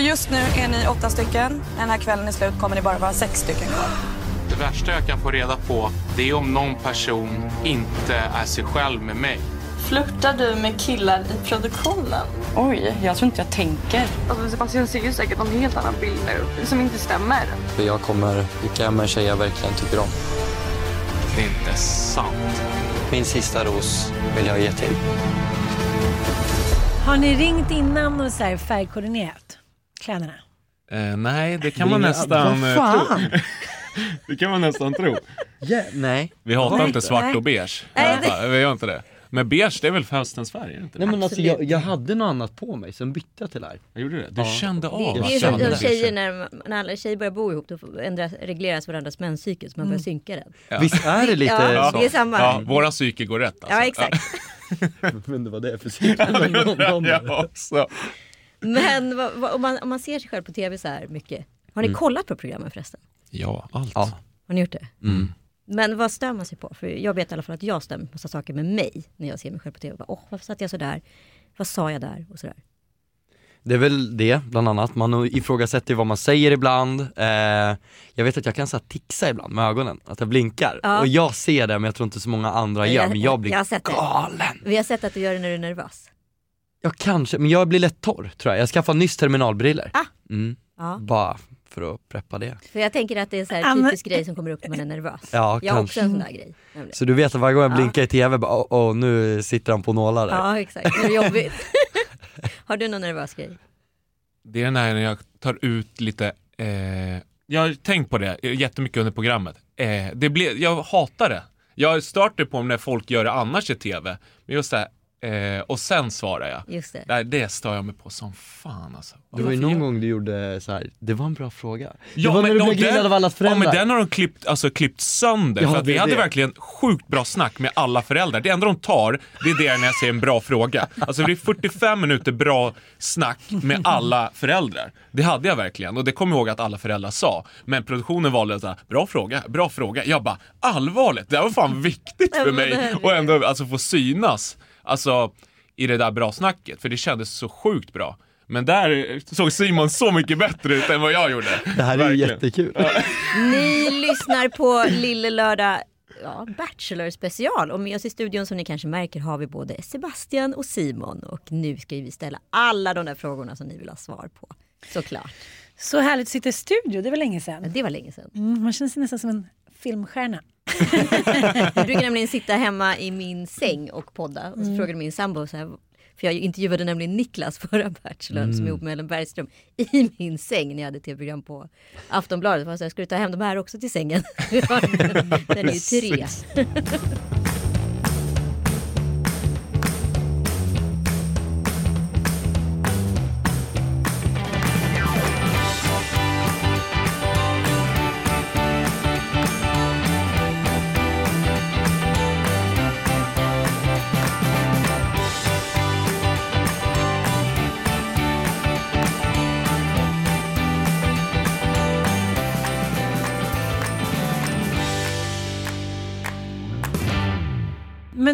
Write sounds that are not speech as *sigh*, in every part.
Just nu är ni åtta stycken. När den här kvällen är slut kommer ni bara vara sex stycken kvar. Det värsta jag kan få reda på det är om någon person inte är sig själv med mig. Flörtar du med killar i produktionen? Oj, jag tror inte jag tänker. Alltså Sebastian ser ju säkert någon helt annan bild nu som inte stämmer. Jag kommer gifta hem en tjej jag verkligen tycker om. Det är inte sant. Min sista ros vill jag ge till. Har ni ringt innan och så här färgkoordinerat kläderna? Eh, nej, det kan man nästan eh, tro. *laughs* det kan man nästan tro. Ja, nej. Vi hatar Nej. inte svart och beige. Nej. Vi gör inte det. Men beige det är väl höstens färg? Är det inte? Nej men alltså jag, jag hade något annat på mig, sen bytte jag till det här. Jag gjorde det? Du Ja. kände av Det att är ju jag som det. tjejer när, när alla tjejer börjar bo ihop, då ändras, regleras varandras menscykel så man börjar synka den. Ja. Visst är det lite Ja, så? det är samma. Ja, våra psyke går rätt alltså. Ja, *laughs* exakt. Men det var det för cykeln. Ja, ja, så. Men vad, vad, om, man, om man ser sig själv på tv så här mycket, har ni kollat på programmen förresten? ja, allt. Ja. Har ni gjort det? Mm. Men vad stör man sig på? För jag vet i alla fall att jag mig på massa saker med mig när jag ser mig själv på tv. Bara, Åh, varför satt jag så där? Vad sa jag där? Och sådär. Det är väl det, bland annat. Man ifrågasätter vad man säger ibland. Eh, jag vet att jag kan så här tixa ibland med ögonen, att jag blinkar. Ja. Och jag ser det men jag tror inte så många andra gör, men jag blir jag har sett det. galen. Vi har sett att du gör det när du är nervös. Ja kanske, men jag blir lätt torr tror jag. Jag skaffar nyss terminalbriller. Ah. Mm. Ja. Bara för att preppa det. För jag tänker att det är så Ja, här typisk grej som kommer upp när man är nervös. Ja, jag har också kanske. en sån där grej. nämligen. Så du vet att varje gång jag Ja. blinkar i tv, bara, åh, åh, nu sitter han på nålar där. Ja exakt, det är jobbigt. *laughs* har du någon nervös grej? Det är den här när jag tar ut lite, eh, jag har tänkt på det jättemycket under programmet. Eh, det blir, jag hatar det. Jag startar på när folk gör det annars i tv. Men just det här, eh, och sen svarar jag. Just det. Nej, det stör jag mig på som fan alltså. Det var ju någon gång du gjorde så här. det var en bra fråga. Ja, det var när men du och blev grillad den- av allas Ja föräldrar. men den har de klippt, alltså, klippt sönder. Ja, för att det vi är hade det. verkligen sjukt bra snack med alla föräldrar. Det enda de tar, det är det när jag säger en bra fråga. Alltså det är 45 minuter bra snack med alla föräldrar. Det hade jag verkligen och det kommer jag ihåg att alla föräldrar sa. Men produktionen valde så här, bra fråga, bra fråga. Jag bara, allvarligt? Det här var fan viktigt Ja, för det mig och ändå alltså, få synas. Alltså i det där bra snacket, för det kändes så sjukt bra. Men där såg Simon så mycket bättre ut än vad jag gjorde. Det här är ju jättekul. Ni lyssnar på Lille Lördag ja, Bachelor special och med oss i studion som ni kanske märker har vi både Sebastian och Simon och nu ska vi ställa alla de där frågorna som ni vill ha svar på. Såklart. Så härligt att sitta i studio, det var länge sedan. Det var länge sedan. Mm, man känner sig nästan som en filmstjärna. *laughs* Jag brukar nämligen sitta hemma i min säng och podda och så frågade min sambo så här, för jag intervjuade nämligen Niklas *laughs* förra Bachelorn som är ihop med Ellen Bergström i min säng när jag hade tv-program på Aftonbladet. Jag sa, ska du ta hem de här också till sängen? *laughs* Den är ju tre.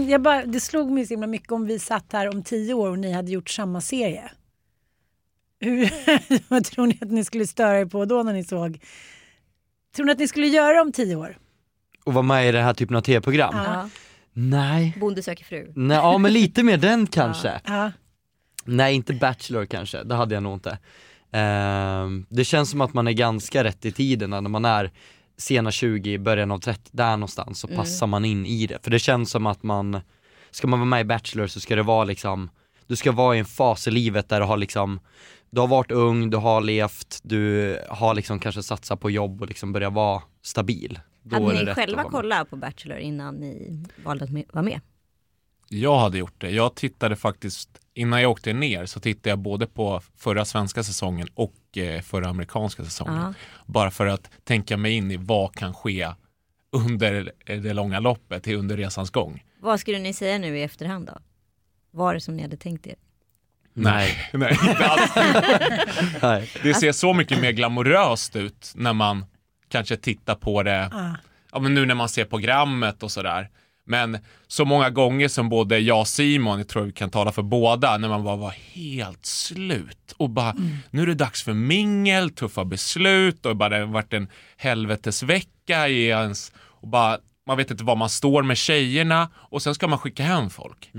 Men jag bara, det slog mig så himla mycket om vi satt här om tio år och ni hade gjort samma serie. Hur, *laughs* vad tror ni att ni skulle störa er på då när ni såg? Tror ni att ni skulle göra om tio år? Och vara med i den här typen av tv-program? Ja. Nej. Bonde söker fru. Nej, ja men lite mer den *laughs* kanske. Ja. Nej inte Bachelor kanske, det hade jag nog inte. Ehm, det känns som att man är ganska rätt i tiden när man är sena 20, början av 30, där någonstans så Mm. passar man in i det. För det känns som att man, ska man vara med i Bachelor så ska det vara liksom, du ska vara i en fas i livet där du har liksom, du har varit ung, du har levt, du har liksom kanske satsat på jobb och liksom börjat vara stabil. Då Hade ni själva kollat på Bachelor innan ni valde att vara med? Jag hade gjort det. Jag tittade faktiskt, innan jag åkte ner så tittade jag både på förra svenska säsongen och eh, förra amerikanska säsongen. Ja. Bara för att tänka mig in i vad kan ske under det långa loppet, under resans gång. Vad skulle ni säga nu i efterhand då? Var det som ni hade tänkt er? Nej. Nej, inte alls. *laughs* Det ser så mycket mer glamoröst ut när man kanske tittar på det, Ah. ja men nu när man ser programmet och sådär. Men så många gånger som både jag och Simon, jag tror vi kan tala för båda, när man bara var helt slut och bara nu är det dags för mingel, tuffa beslut och bara det har varit en helvetesvecka i ens och bara man vet inte var man står med tjejerna och sen ska man skicka hem folk.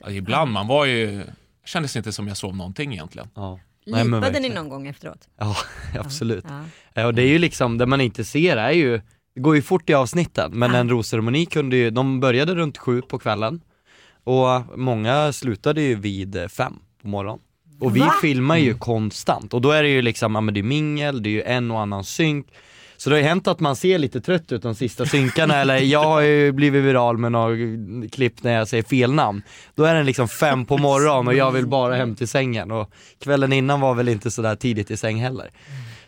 Ja, ibland man var ju, kändes inte som jag sov någonting egentligen. Ja. Lipade ni någon gång efteråt? *laughs* Ja, absolut. Ja. Ja, och det är ju liksom, det man inte ser är ju, det går ju fort i avsnitten, men en rosceremoni kunde ju, de började runt sju på kvällen och många slutade ju vid fem på morgonen. Och vi Va? filmar ju konstant och då är det ju liksom, ja men det är mingel, det är ju en och annan synk så det har ju hänt att man ser lite trött ut de sista synkarna *laughs* eller jag har ju blivit viral med några klipp när jag säger fel namn. Då är den liksom fem på morgonen och jag vill bara hem till sängen och kvällen innan var väl inte sådär tidigt i säng heller.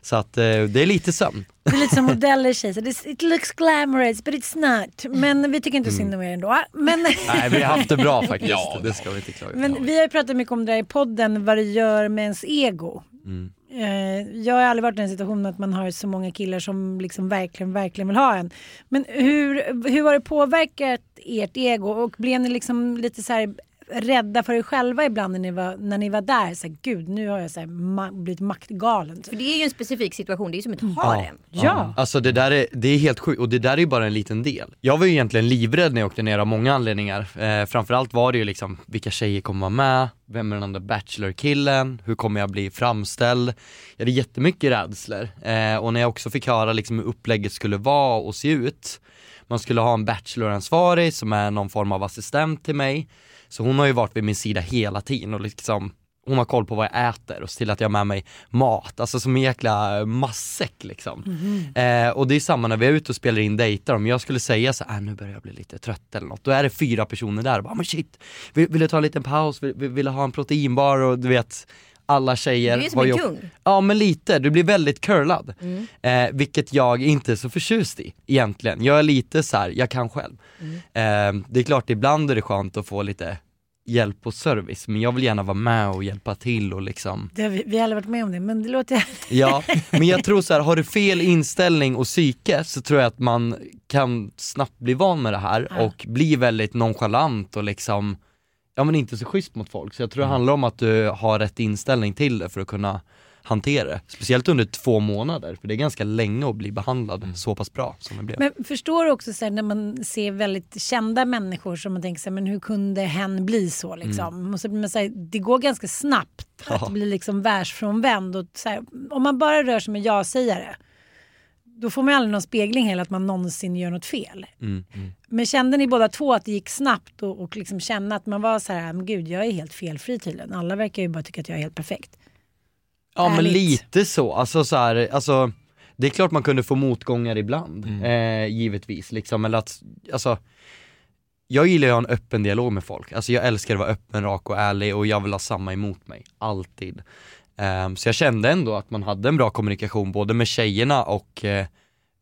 Så att eh, det är lite sömn. Det är lite som modeller säger, it looks glamorous but it's not. Men vi tycker inte synd om er ändå. Men, Nej vi har haft det bra *laughs* faktiskt, Ja, det ska vi inte klaga på. men vi har ju pratat mycket om det här i podden, vad det gör med ens ego. Mm. Eh, Jag har aldrig varit i den situationen att man har så många killar som liksom verkligen, verkligen vill ha en. Men hur, hur har det påverkat ert ego och blev ni liksom lite så här rädda för er själva ibland när ni var, när ni var där? Så här, Gud, nu har jag så här, ma- blivit maktgalen. För det är ju en specifik situation, det är ju som ett harem. Ja. Alltså det där är, det är helt sjukt och det där är ju bara en liten del. Jag var ju egentligen livrädd när jag åkte ner av många anledningar. Eh, framförallt var det ju liksom, vilka tjejer kommer vara med? Vem är den andra bachelor-killen? Hur kommer jag bli framställd? Jag hade jättemycket rädslor. Eh, och när jag också fick höra liksom hur upplägget skulle vara och se ut. Man skulle ha en bachelor-ansvarig som är någon form av assistent till mig. Så hon har ju varit vid min sida hela tiden och liksom hon har koll på vad jag äter och ser till att jag har med mig mat, alltså som en jäkla matsäck liksom. Eh, och det är samma när vi är ute och spelar in dejter, om jag skulle säga så här, äh, nu börjar jag bli lite trött eller något, då är det fyra personer där och bara, men shit, vill, vill du ta en liten paus, vill, vill, du ha en proteinbar och du vet, alla tjejer. Du är som en kung. Ja men lite, du blir väldigt curlad. Mm. Eh, vilket jag inte är så förtjust i egentligen. Jag är lite så här, jag kan själv. Mm. Eh, det är klart ibland är det skönt att få lite hjälp och service, men jag vill gärna vara med och hjälpa till och liksom Det har vi, vi har aldrig varit med om det, men det låter... *laughs* Ja, men jag tror så här, har du fel inställning och psyke så tror jag att man kan snabbt bli van med det här Ja. och bli väldigt nonchalant och liksom, ja men inte så schysst mot folk. Så jag tror det handlar om att du har rätt inställning till det för att kunna hantera det. Speciellt under två månader, för det är ganska länge att bli behandlad så pass bra som det blev. Men förstår du också så här, när man ser väldigt kända människor som man tänker så här, men hur kunde hen bli så liksom? Och så blir man så här, det går ganska snabbt att Ja. bli liksom världsfrånvänd. Och så här, om man bara rör sig med ja-sägare då får man ju aldrig någon spegling heller att man någonsin gör något fel. Mm. Men kände ni båda två att det gick snabbt och, och liksom känna att man var så här, men gud jag är helt felfri tydligen. Alla verkar ju bara tycka att jag är helt perfekt. Ja men lite så, alltså så här, alltså det är klart man kunde få motgångar ibland, eh, givetvis liksom, eller att, alltså jag gillar ju att ha en öppen dialog med folk, alltså jag älskar att vara öppen, rak och ärlig och jag vill ha samma emot mig, alltid. Ehm, så jag kände ändå att man hade en bra kommunikation både med tjejerna och eh,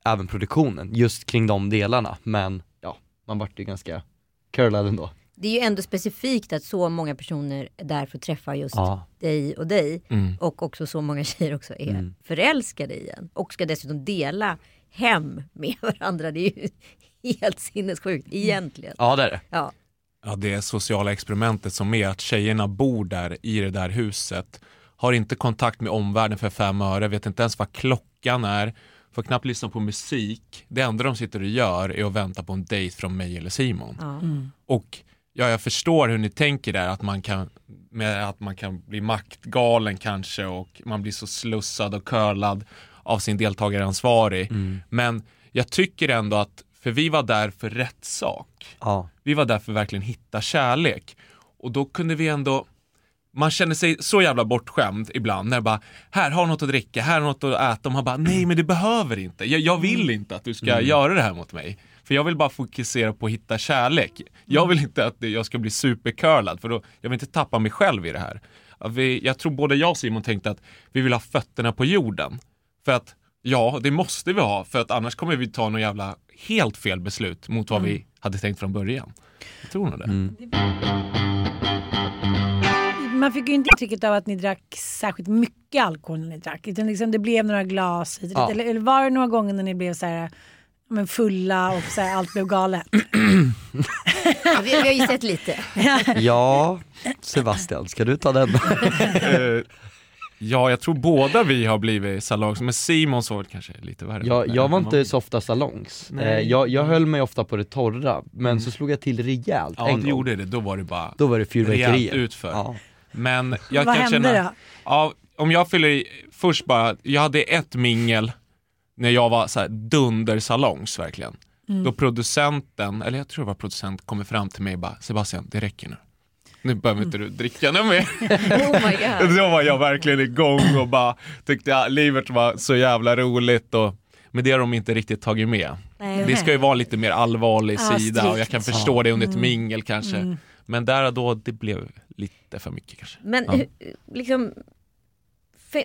även produktionen, just kring de delarna, men ja, man vart ju ganska curlad ändå. Det är ju ändå specifikt att så många personer är där för att träffa just Ja. dig och dig. Mm. Och också så många *laughs* tjejer också är Mm. förälskade i en. Och ska dessutom dela hem med *laughs* varandra. Det är ju helt sinnessjukt egentligen. Ja det är det. Ja. Ja, det sociala experimentet som är att tjejerna bor där i det där huset, har inte kontakt med omvärlden för fem öre, vet inte ens vad klockan är, får knappt lyssna på musik. Det enda de sitter och gör är att vänta på en dejt från mig eller Simon. Ja. Och ja, jag förstår hur ni tänker där, att man kan, med att man kan bli maktgalen kanske och man blir så slussad och curlad av sin deltagaransvarig. Men jag tycker ändå att, för vi var där för rätt sak. Ja. Vi var där för att verkligen hitta kärlek. Och då kunde vi ändå, man känner sig så jävla bortskämd ibland när bara, här har något att dricka, här har något att äta. Och man bara, nej men du behöver inte. Jag, jag vill inte att du ska göra det här mot mig. För jag vill bara fokusera på att hitta kärlek. Jag vill inte att jag ska bli supercurlad för då, jag vill inte tappa mig själv i det här. Vi, jag tror både jag och Simon tänkte att vi vill ha fötterna på jorden. För att, ja, det måste vi ha för att annars kommer vi ta något jävla helt fel beslut mot vad vi hade tänkt från början. Jag tror nog det. Man fick ju inte intrycket av att ni drack särskilt mycket alkohol när ni drack. Utan liksom det blev några glas hit. Ja. Eller, eller var det några gånger när ni blev så här, men fulla och så här, allt blev galet? Ja, vi, vi har ju sett lite. *laughs* ja, Sebastian, ska du ta den? Eh, ja, jag tror båda vi har blivit salongs, men Simon såg kanske lite värre Jag, ut. jag var inte så ofta salongs. Nej. Mm. Eh, jag, jag höll mig ofta på det torra, men så slog jag till rejält Ja, en du gång. gjorde det. Då var det bara Då var det rejält fyrverkerier. utför. Ja. Men jag Vad kan hände känna, då? Ja, om jag fyller i, först bara, jag hade ett mingel när jag var så här dundersalongs verkligen. Mm. Då producenten, eller jag tror det var producent, kommer fram till mig och bara Sebastian, det räcker nu. Nu behöver inte du dricka något mer. *laughs* Oh. *laughs* Då var jag verkligen igång och bara tyckte att livet var så jävla roligt. Och, men det har de inte riktigt tagit med. Nej. Det ska ju vara lite mer allvarlig Ja, sida och jag kan strikt. förstå det under ett mingel kanske. Men där och då, det blev lite för mycket kanske. Men Ja. liksom,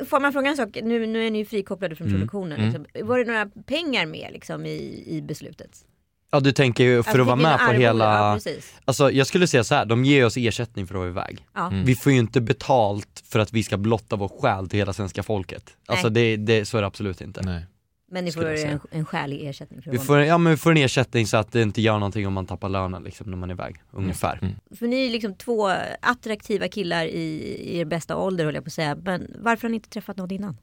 får man fråga en sak, nu, nu är ni ju frikopplade från Mm. produktionen. Mm. Liksom. Var det några pengar med liksom, i, i beslutet? ja du tänker ju för Alltså, att vara med på? Ja, hela, precis. alltså jag skulle säga så här, de ger oss ersättning för att vara iväg. Ja. Mm. Vi får ju inte betalt för att vi ska blotta vår själ till hela svenska folket. Alltså det, det, så är det absolut inte. Nej. Men ni får en, en skälig ersättning för Vi får, ja, men vi får en ersättning så att det inte gör någonting om man tappar lönen liksom, när man är iväg, ungefär. Mm. med. För ni är liksom två attraktiva killar i, i er bästa ålder höll jag på att säga. Men varför har ni inte träffat någon innan?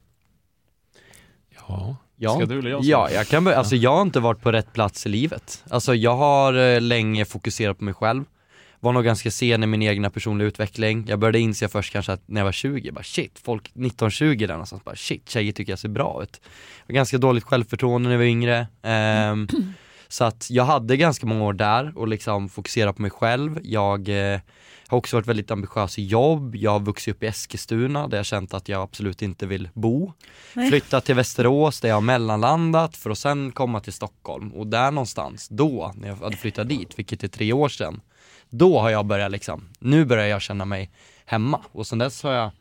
Ja. Ja, Ska du eller jag ja jag kan börja, alltså jag har inte varit på rätt plats i livet. Alltså jag har eh, länge fokuserat på mig själv. Var nog ganska sen i min egna personliga utveckling. Jag började inse först kanske att när jag var 20, bara shit, folk 19-20 där någonstans, bara shit, tjejer tycker jag ser bra ut. Jag har ganska dåligt självförtroende när jag var yngre. Ehm, *clears throat* så att jag hade ganska många år där och liksom fokusera på mig själv. Jag eh, har också varit väldigt ambitiös i jobb. Jag har vuxit upp i Eskilstuna där jag känt att jag absolut inte vill bo. Nej. Flyttat till Västerås där jag har mellanlandat för att sen komma till Stockholm och där någonstans, då när jag hade flyttat dit, vilket är tre år sedan, då har jag börjat liksom, nu börjar jag känna mig hemma och sen dess har jag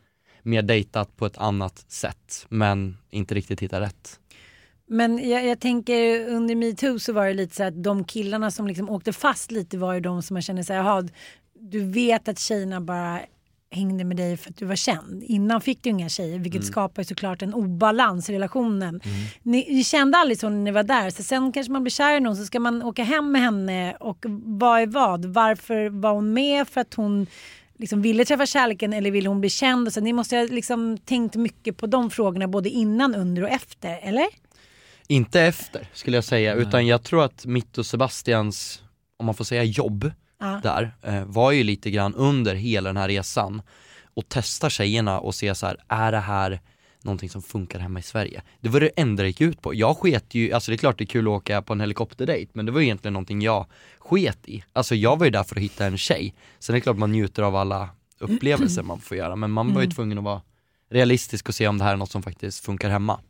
mer dejtat på ett annat sätt men inte riktigt hittat rätt. Men jag, jag tänker under metoo så var det lite så att de killarna som liksom åkte fast lite var ju de som man känner sig, jaha, du vet att tjejerna bara hängde med dig för att du var känd. Innan fick du inga tjejer vilket skapar ju såklart en obalans i relationen. Ni, ni kände aldrig så när ni var där så sen kanske man blir kär i någon så ska man åka hem med henne och vad är vad? Varför var hon med? För att hon liksom ville träffa kärleken eller ville hon bli känd? Så ni måste ha liksom tänkt mycket på de frågorna både innan, under och efter, eller? Inte efter skulle jag säga, utan jag tror att mitt och Sebastians, om man får säga jobb, Ja. där, eh, var ju lite grann under hela den här resan och testa tjejerna och se så här, är det här någonting som funkar hemma i Sverige? Det var det enda det gick ut på. Jag sket ju, alltså det är klart det är kul att åka på en helikopterdejt, men det var ju egentligen någonting jag sket i. Alltså jag var ju där för att hitta en tjej. Sen är det klart man njuter av alla upplevelser man får göra, men man var ju tvungen att vara realistisk och se om det här är något som faktiskt funkar hemma.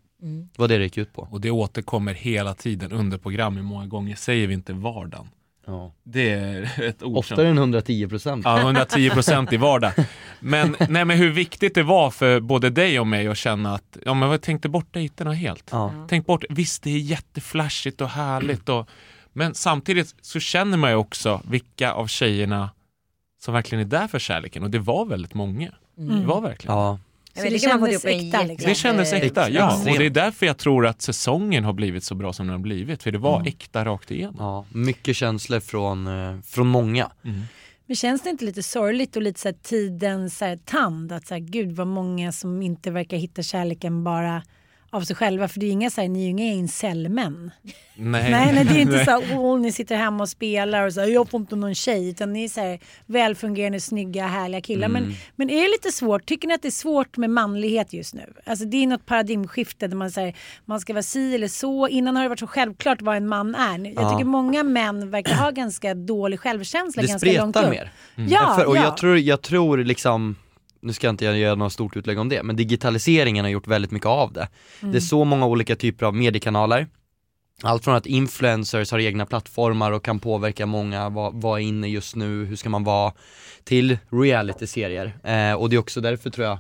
Det var det det gick ut på. Och det återkommer hela tiden under programmet. Många gånger säger vi inte vardagen. Ja. Det är *laughs* ett ord som... Oftare än 110%. Ja, 110 procent i vardag. Men, *laughs* nej, men hur viktigt det var för både dig och mig att känna att, ja men jag tänkte bort dejterna helt. Ja. Tänk bort, visst det är jätteflashigt och härligt och, men samtidigt så känner man ju också vilka av tjejerna som verkligen är där för kärleken och det var väldigt många. Det var verkligen. Ja. Jag vet, det det kan man få kändes ihop en äkta, jätte- liksom. Det kändes äkta, ja. Och det är därför jag tror att säsongen har blivit så bra som den har blivit. För det var Mm. äkta rakt igenom. Ja, mycket känslor från, eh, från många. Men känns det inte lite sorgligt och lite så här tidens så här, tand? Att så här, gud vad många som inte verkar hitta kärleken bara av sig själva för det är inga så här, ni är ju inga incellmän. Nej. Nej, nej, det är inte så här, åh, ni sitter hemma och spelar och så här, jag får inte någon tjej, utan ni är så här, välfungerande, snygga, härliga killar. Men, men är det lite svårt, tycker ni att det är svårt med manlighet just nu? Alltså det är något paradigmskifte där man säger man ska vara si eller så. Innan har det varit så självklart vad en man är. Jag Ja. tycker många män verkar ha ganska dålig självkänsla Det ganska långt spretar upp. mer. Ja, För, och ja. jag tror, jag tror liksom nu ska inte jag göra något stort utlägg om det, men digitaliseringen har gjort väldigt mycket av det. Mm. Det är så många olika typer av mediekanaler. Allt från att influencers har egna plattformar och kan påverka många, vad, vad är inne just nu, hur ska man vara, till reality-serier. Eh, och det är också därför tror jag,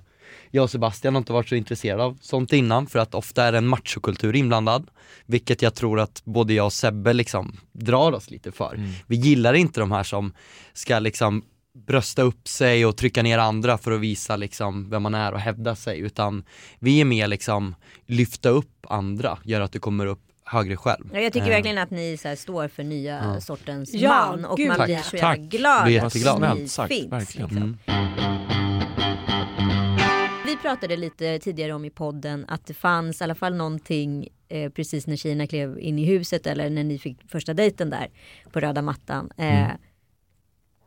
jag och Sebastian har inte varit så intresserade av sånt innan, för att ofta är det en machokultur inblandad. Vilket jag tror att både jag och Sebbe liksom drar oss lite för. Vi gillar inte de här som ska liksom brösta upp sig och trycka ner andra för att visa liksom vem man är och hävda sig utan vi är mer liksom lyfta upp andra, göra att du kommer upp högre själv. Ja, jag tycker Eh, verkligen att ni så här, står för nya Ja. sortens Ja, man och gud, man tack. blir så Tack. glad Blir att jätteglad. ni Snällt sagt, finns. verkligen. Liksom. Mm. Vi pratade lite tidigare om i podden att det fanns i alla fall någonting eh, precis när tjejerna klev in i huset eller när ni fick första dejten där på röda mattan. Eh,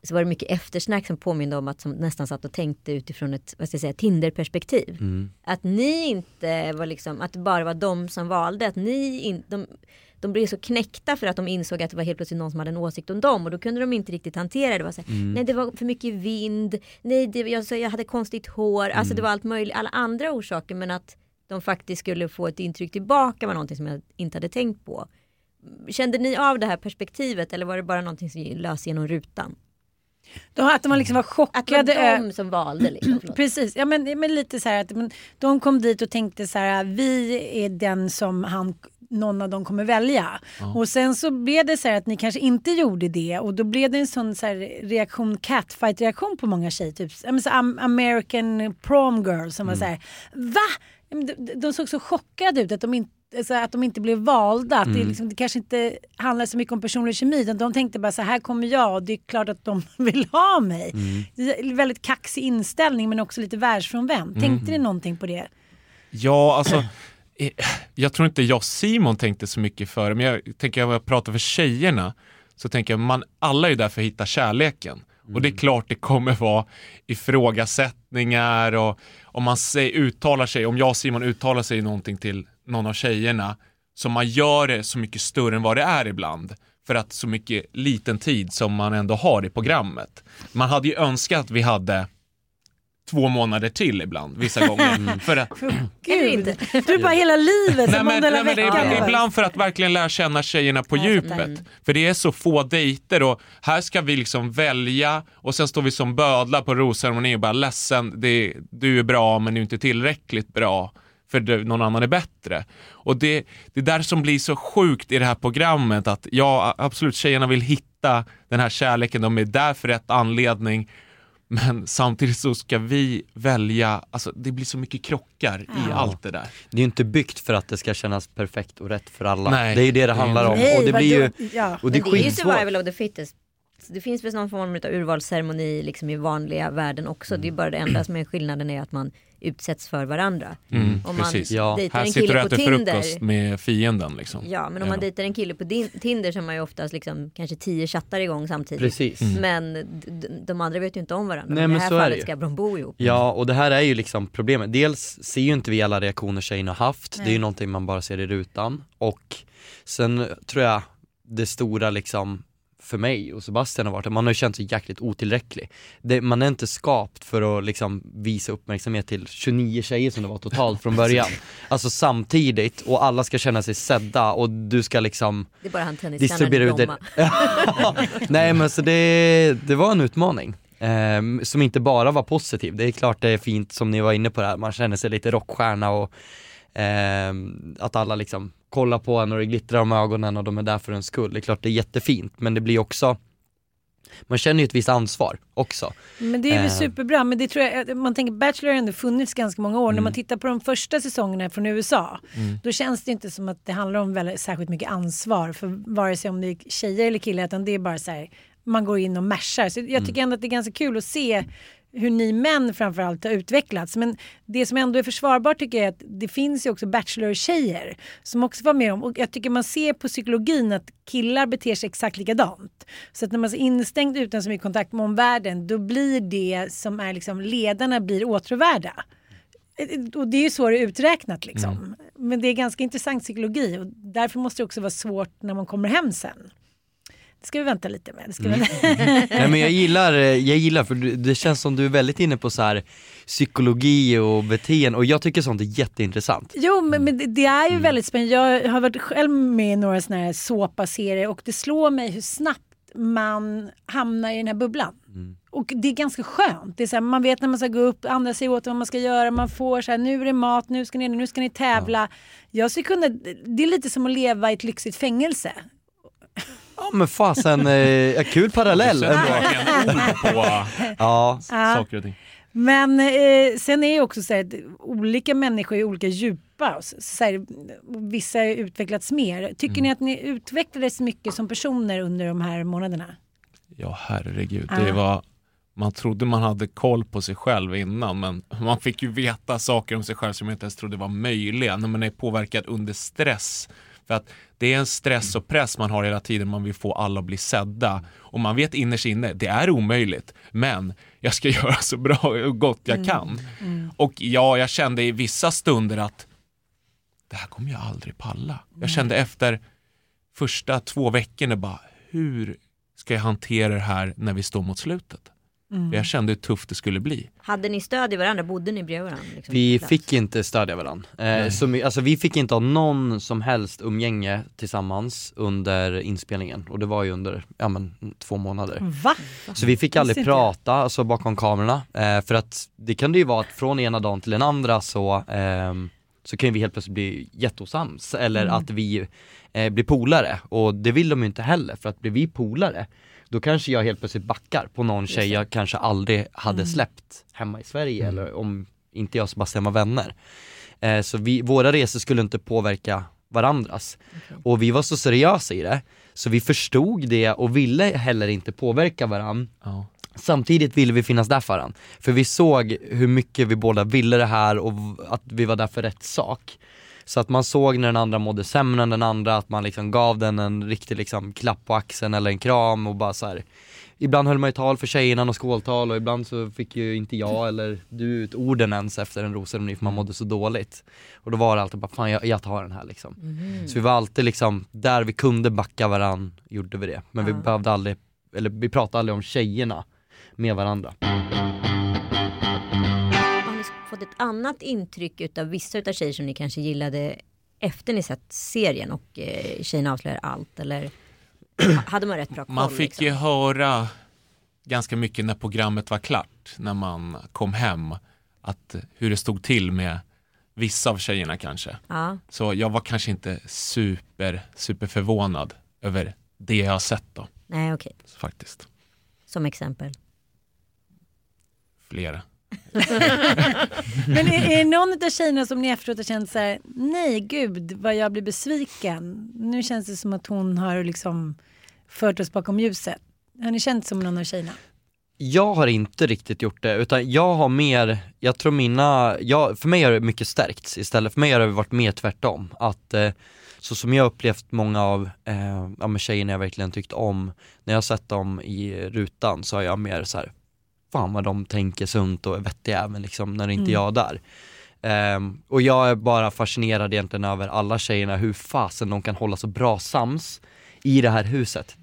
Så var det mycket eftersnack som påminde om att som nästan satt och tänkte utifrån ett vad ska jag säga, Tinder-perspektiv. Mm. Att ni inte var liksom, att det bara var de som valde, att ni in, de, de blev så knäckta för att de insåg att det var helt plötsligt någon som hade en åsikt om dem och då kunde de inte riktigt hantera det. det var så här, Mm. Nej det var för mycket vind, nej det, jag, så jag hade konstigt hår, alltså Mm. det var allt möjligt, alla andra orsaker men att de faktiskt skulle få ett intryck tillbaka var någonting som jag inte hade tänkt på. Kände ni av det här perspektivet eller var det bara någonting som lös genom rutan? De, att de liksom var Att det var chockade. de som valde liksom. *clears throat* Precis, ja, men, men lite så här att men, de kom dit och tänkte så här, vi är den som han, någon av dem kommer välja. Och sen så blev det så här att ni kanske inte gjorde det och då blev det en sån så här reaktion, catfight-reaktion på många tjejer. Typ ja, så am- American prom girl som var så här, va? Ja, De, de såg så chockade ut att de inte så att de inte blev valda. Att det, liksom, det kanske inte handlar så mycket om personlig kemi. Utan de tänkte bara så här kommer jag och det är klart att de *laughs* vill ha mig. Det är en väldigt kaxig inställning men också lite världsfrånvänd. Tänkte ni någonting på det? Ja, alltså. *clears throat* eh, Jag tror inte jag och Simon tänkte så mycket för det, men jag tänker om jag pratar för tjejerna så tänker jag man, alla är ju där för att hitta kärleken. Och det är klart det kommer vara ifrågasättningar och om man säger, uttalar sig, om jag och Simon uttalar sig någonting till någon av tjejerna så man gör det så mycket större än vad det är ibland för att så mycket liten tid som man ändå har i programmet. Man hade ju önskat att vi hade två månader till ibland, vissa gånger. För att, *clears throat* Gud, inte. du är bara hela livet, nej, som men, nej, men det är, ibland för att verkligen lära känna tjejerna på djupet. fattar. För det är så få dejter och här ska vi liksom välja och sen står vi som bödlar på rosceremoni och bara ledsen, det, du är bra men du är inte tillräckligt bra för någon annan är bättre. Och det, det är där som blir så sjukt i det här programmet att ja, absolut tjejerna vill hitta den här kärleken, de är där för rätt anledning men samtidigt så ska vi välja, alltså det blir så mycket krockar i allt det där. Det är ju inte byggt för att det ska kännas perfekt och rätt för alla. Nej, det är ju det det handlar om. Nej, och det blir ju. Ja. och det är det är ju survival of the fittest. Så Det finns väl någon form av urvalsceremoni liksom i vanliga världen också. Det är bara det enda som är skillnaden är att man utsätts för varandra. Mm, Om man precis. Ja. Här en sitter du kille och på äter Tinder. frukost med fienden liksom. Ja, men om man dejtar en kille på din, Tinder så har man ju oftast liksom kanske tio chattar igång samtidigt. Precis. Men d- d- de andra vet ju inte om varandra. Nej, men I men det här så är det fallet ju. ska de bo ihop. Ja, och det här är ju liksom problemet. Dels ser ju inte vi alla reaktioner tjejerna har haft, det är ju någonting man bara ser i rutan. Och sen tror jag det stora liksom för mig och Sebastian har varit att man har känt sig jäkligt otillräcklig. Det, man är inte skapt för att liksom visa uppmärksamhet till 29 tjejer som det var totalt från *laughs* början. Alltså samtidigt och alla ska känna sig sedda och du ska liksom Det är bara han tennisstjärnan distribuera i ut det. *laughs* Nej men så det, det var en utmaning. ehm, som inte bara var positiv. Det är klart det är fint som ni var inne på det här, man känner sig lite rockstjärna och ehm, att alla liksom kollar på en och det glittrar om ögonen och de är där för en skull. Det är klart det är jättefint men det blir också man känner ju ett visst ansvar också. Men det är väl Eh. superbra. Men det tror jag, man tänker Bachelor har ändå funnits ganska många år. När Mm. man tittar på de första säsongerna från USA. Då känns det inte som att det handlar om väldigt, särskilt mycket ansvar för vare sig om det är tjejer eller killar. Utan det är bara så här, man går in och mashar. Så jag tycker ändå att det är ganska kul att se hur ni män framförallt har utvecklats. Men det som ändå är försvarbart tycker jag är att det finns ju också bachelor-tjejer som också var med om, och jag tycker man ser på psykologin att killar beter sig exakt likadant. Så att när man är instängd utan så mycket kontakt med omvärlden då blir det som är liksom ledarna blir åtråvärda. Och det är ju så det är uträknat liksom. Mm. Men det är ganska intressant psykologi och därför måste det också vara svårt när man kommer hem sen. Det ska vi vänta lite med. Mm. *laughs* Nej men jag gillar, eh, jag gillar för det känns som du är väldigt inne på så här psykologi och beteende och jag tycker sånt är jätteintressant. Jo, men, men det- är ju Mm. väldigt spännande. Jag har varit själv med i några såna här såpaserier och det slår mig hur snabbt man hamnar i den här bubblan. Mm. Och det är ganska skönt. Det är så här, man vet när man ska gå upp, andra säger åt vad man ska göra, man får så här, nu är det mat, nu ska ni, nu ska ni tävla. Jag skulle kunna, det är lite som att leva i ett lyxigt fängelse. Ja men fasen, eh, kul parallell Du sätter ändå. på *laughs* Ja, saker och ting. Men eh, sen är det också så här att olika människor är olika djupa. Så, här, vissa har utvecklats mer. Tycker Mm. ni att ni utvecklades mycket som personer under de här månaderna? Ja herregud, Ja. det var man trodde man hade koll på sig själv innan men man fick ju veta saker om sig själv som man inte ens trodde var möjliga när man är påverkad under stress. För att det är en stress och press man har hela tiden, man vill få alla att bli sedda. Och man vet innerst inne, det är omöjligt, men jag ska *laughs* göra så bra och gott jag kan. Och ja, jag kände i vissa stunder att det här kommer jag aldrig palla. Jag kände efter första två veckorna bara, hur ska jag hantera det här när vi står mot slutet? Mm. Jag kände hur tufft det skulle bli. Hade ni stöd i varandra? Bodde ni bredvid varandra? Liksom, vi fick inte stödja varandra. Eh, så, my- alltså, vi fick inte ha någon som helst umgänge tillsammans under inspelningen och det var ju under, ja men två månader. Va? Så vi fick aldrig prata alltså, bakom kamerorna, eh, för att det kan det ju vara att från ena dagen till den andra så, ehm, så kan vi helt plötsligt bli jätteosams eller Mm. att vi eh, blir polare och det vill de ju inte heller för att blir vi polare då kanske jag helt plötsligt backar på någon tjej jag kanske aldrig hade släppt hemma i Sverige eller om inte jag och Sebastian var vänner. Eh, så vi, våra resor skulle inte påverka varandras. Och vi var så seriösa i det, så vi förstod det och ville heller inte påverka varandra. Ja. Samtidigt ville vi finnas där för varandra. För vi såg hur mycket vi båda ville det här och att vi var där för rätt sak. Så att man såg när den andra mådde sämre än den andra, att man liksom gav den en riktig liksom klapp på axeln eller en kram och bara så här. Ibland höll man ju tal för tjejerna och skåltal och ibland så fick ju inte jag eller du ut orden ens efter en rosceremoni för man mådde så dåligt. Och då var det alltid bara, fan jag, jag tar den här liksom. Så vi var alltid liksom, där vi kunde backa varann gjorde vi det. Men vi behövde aldrig, eller vi pratade aldrig om tjejerna med varandra. Fått ett annat intryck utav vissa utav tjejer som ni kanske gillade efter ni sett serien och eh, Tjejerna avslöjar allt eller ha- hade man rätt bra koll? Man fick liksom? ju höra ganska mycket när programmet var klart, när man kom hem, att hur det stod till med vissa av tjejerna kanske. Ja, Så jag var kanske inte super, super förvånad över det jag har sett då, nej okej. faktiskt. Som exempel. Flera. *laughs* Men är, är det någon av tjejerna som ni efteråt har känt så här, nej gud vad jag blir besviken. Nu känns det som att hon har liksom fört oss bakom ljuset. Har ni känt som någon av tjejerna? Jag har inte riktigt gjort det, utan jag har mer, jag tror mina, jag, för mig har det mycket stärkts istället, för mig har det varit mer tvärtom. Att eh, så som jag upplevt många av eh, ja, tjejerna jag verkligen tyckt om, när jag har sett dem i rutan så har jag mer så här, fan vad de tänker sunt och är vettiga även liksom när inte jag är där. Ehm, och jag är bara fascinerad egentligen över alla tjejerna, hur fasen de kan hålla så bra sams i det här huset.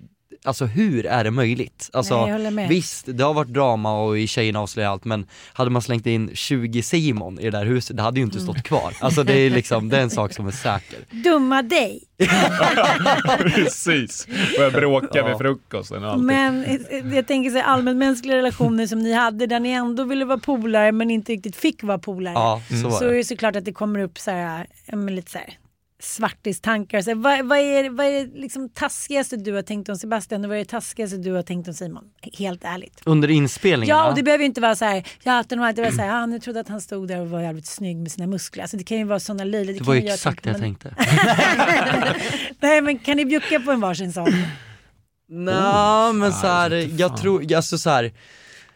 Alltså hur är det möjligt? Alltså, Nej. Visst, det har varit drama och i Tjejerna avslöjar allt men hade man slängt in 20 Simon i det där huset, det hade ju inte stått kvar. Alltså det är liksom, det är en sak som är säker. *laughs* Dumma dig! *laughs* Precis, började bråka vid frukosten och allting. Men eh, jag tänker så här, allmänmänskliga relationer som ni hade där ni ändå ville vara polare men inte riktigt fick vara polare. Ja, så var så är det. såklart att det kommer upp så här, ja, lite så här svartistankar. Så vad, vad är, vad är det liksom taskigaste du har tänkt om Sebastian och vad är det taskigaste du har tänkt om Simon? Helt ärligt. Under inspelningen Ja, och det behöver ju inte vara så här, ja, att de alltid var så här, ah, trodde att han stod där och var jävligt snygg med sina muskler. Alltså det kan ju vara sådana löjliga. det kan var ju jag exakt det jag tänkte. *laughs* Nej men kan ni bjucka på en varsin sån? Nej men så här, jag tror, alltså så här,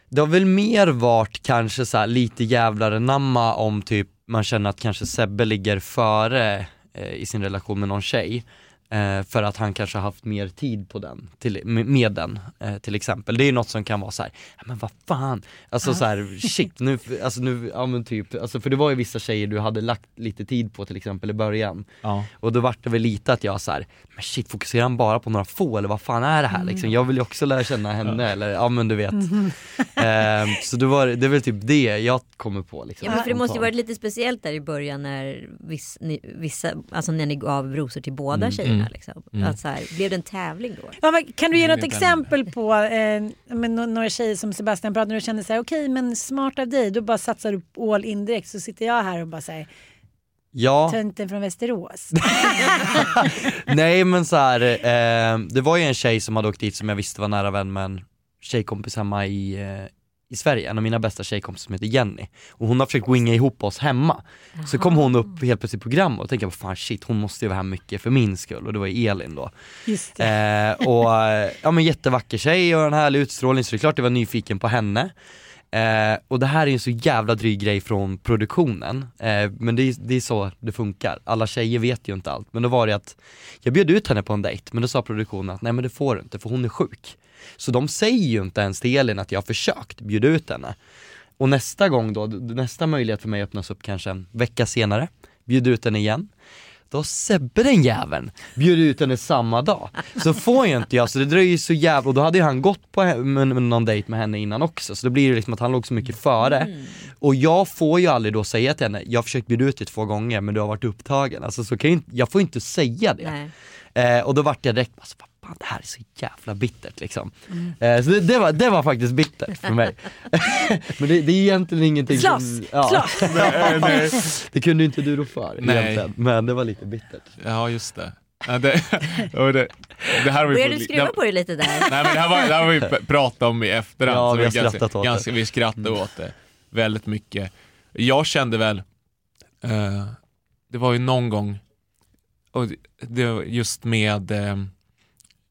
Det har väl mer varit kanske så här lite jävlar namma om typ man känner att kanske Sebbe ligger före Eh, i sin relation med någon tjej. Eh, för att han kanske har haft mer tid på den, till, med, med den eh, till exempel. Det är ju något som kan vara så här, men vad fan, alltså så här, shit nu, *laughs* alltså nu, ja men typ, alltså för det var ju vissa tjejer du hade lagt lite tid på till exempel i början. Ja. Och då vart det väl lite att jag så här, men shit fokuserar han bara på några få eller vad fan är det här liksom? Jag vill ju också lära känna henne eller ja men du vet. *laughs* Eh, så det, var, det är väl typ det jag kommer på liksom. Ja, men för det måste ju varit lite speciellt där i början när viss, ni, vissa, alltså när ni gav rosor till båda tjejerna. Liksom. Att så här, blev det en tävling då? Ja, men kan du ge något vet exempel på eh, med no- några tjejer som Sebastian pratade med och kände så här, okej men smart av dig, då bara satsar du all in direkt så sitter jag här och bara säger Ja, tönten från Västerås. *laughs* nej men så här, eh, det var ju en tjej som hade åkt dit som jag visste var nära vän med en tjejkompis hemma i, eh, i Sverige, en av mina bästa tjejkompisar som heter Jenny. Och hon har försökt winga ihop oss hemma. Så kom hon upp helt plötsligt i programmet och tänkte jag, fan shit hon måste ju vara här mycket för min skull och det var ju Elin då. Just det. Eh, och eh, ja men jättevacker tjej och en härlig utstrålning så det är klart jag var nyfiken på henne. Eh, och det här är ju en så jävla dryg grej från produktionen, eh, men det är, det är så det funkar. Alla tjejer vet ju inte allt, men då var det att jag bjöd ut henne på en dejt, men då sa produktionen att nej men det får du inte för hon är sjuk. Så de säger ju inte ens till Elin att jag har försökt bjuda ut henne. Och nästa gång då, nästa möjlighet för mig öppnas upp kanske en vecka senare, bjuder ut henne igen. Då har Sebbe den jäveln bjudit ut henne samma dag. Så får ju inte jag, så det dröjer så jävla, och då hade ju han gått på någon dejt med henne innan också, så då blir det liksom att han låg så mycket före. Och jag får ju aldrig då säga till henne, jag har försökt bjuda ut dig två gånger men du har varit upptagen. Alltså så kan jag, inte, jag får inte säga det. Eh, och då vart jag direkt, alltså, fan det här är så jävla bittert liksom. Eh, så det, det, var, det var faktiskt bittert för mig. *laughs* men det, det är egentligen ingenting Slåss! som... Ja. Slåss! *laughs* det kunde inte du rå för Nej. egentligen, men det var lite bittert. Ja just det. Ja, det, *laughs* och det, det här har vi Började fått- du skruva det- på dig lite där? Nej men det här, var, det här har vi pratat om i efterhand. Ja, så vi har det ganska, åt det. ganska, Vi skrattade åt det väldigt mycket. Jag kände väl, eh, det var ju någon gång, och det- det var just med eh,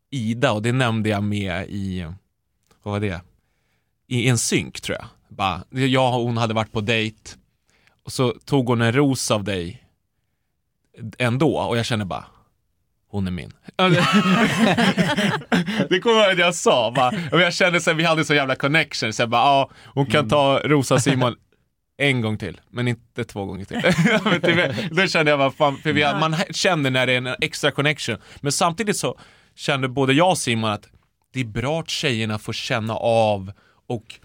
Ida och det nämnde jag med i, vad var det? I en synk tror jag. Bara, jag och hon hade varit på dejt och så tog hon en ros av dig ändå och jag kände bara hon är min. *laughs* det kommer jag ihåg att jag sa. Bara, och jag kände att vi hade så jävla connection. Så jag bara, ja, hon kan ta Rosa Simon en gång till, men inte två gånger till. *laughs* Då kände jag bara, fan, för vi, man känner när det är en extra connection. Men samtidigt så kände både jag och Simon att det är bra att tjejerna får känna av och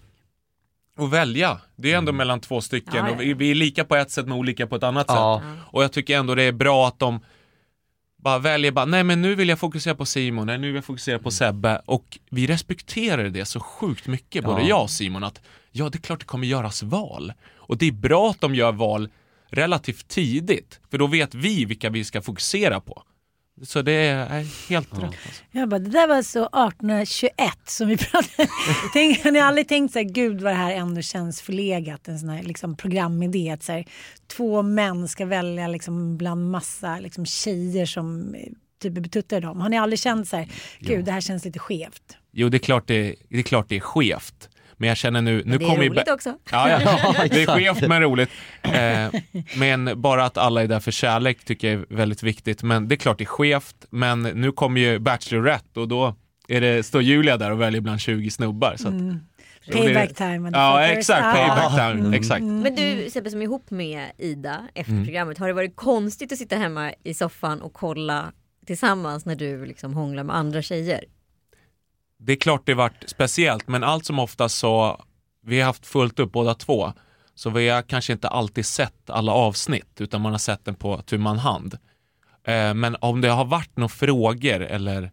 och välja. Det är ändå mellan två stycken. Ja, ja. Och vi, vi är lika på ett sätt men olika på ett annat Ja. sätt. Och jag tycker ändå det är bra att de bara väljer bara, nej men nu vill jag fokusera på Simon, nej nu vill jag fokusera på Sebbe. Och vi respekterar det så sjukt mycket, både Ja. jag och Simon, att ja det är klart det kommer göras val. Och det är bra att de gör val relativt tidigt, för då vet vi vilka vi ska fokusera på. Så det är helt rätt. Alltså. Jag bara, det där var så 1821 som vi *laughs* pratade. Tänk, har ni aldrig tänkt så här, gud vad det här ändå känns förlegat, en sån här liksom, programidé. Att så här, två män ska välja liksom, bland massa liksom, tjejer som eh, typ betuttar dem. Har ni aldrig känt så här, gud det här känns lite skevt? Jo, det är klart det, det, är, klart det är skevt. Men jag känner nu, nu Det är roligt också. Ja, ja. *laughs* det är skevt men roligt. Eh, men bara att alla är där för kärlek tycker jag är väldigt viktigt. Men det är klart det är skevt. Men nu kommer ju Bachelorette och då är det, står Julia där och väljer bland 20 snubbar. Så att, Mm. Payback time. Ja, exakt. Payback time. Exakt. Men du Sebbe som är ihop med Ida efter Mm. programmet, har det varit konstigt att sitta hemma i soffan och kolla tillsammans när du liksom hånglar med andra tjejer? Det är klart det varit speciellt, men allt som oftast så, vi har haft fullt upp båda två. Så vi har kanske inte alltid sett alla avsnitt, utan man har sett den på tu man hand. Eh, men om det har varit några frågor eller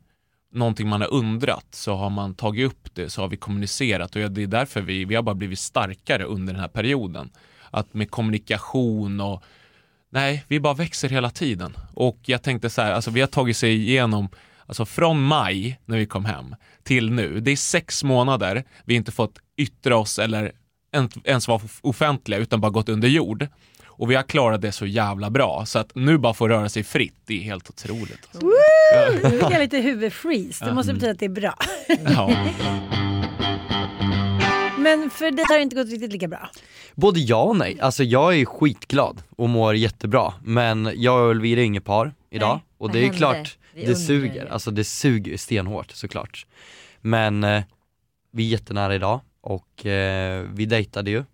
någonting man har undrat så har man tagit upp det, så har vi kommunicerat och det är därför vi, vi har bara blivit starkare under den här perioden. Att med kommunikation och Nej, vi bara växer hela tiden. Och jag tänkte så här, alltså vi har tagit sig igenom, alltså från maj när vi kom hem till nu. Det är sex månader vi inte fått yttra oss eller en- ens vara offentliga utan bara gått under jord. Och vi har klarat det så jävla bra. Så att nu bara få röra sig fritt, det är helt otroligt. Alltså. Nu fick jag lite huvudfreeze. Det måste betyda att det är bra. Ja. Men för dig har det inte gått riktigt lika bra. Både ja och nej. Alltså jag är skitglad och mår jättebra. Men jag och Elvira är inget par idag. Nej. Och det är klart, Vi det suger. Alltså det suger stenhårt såklart. Men eh, vi är jättenära idag och eh, vi dejtade ju.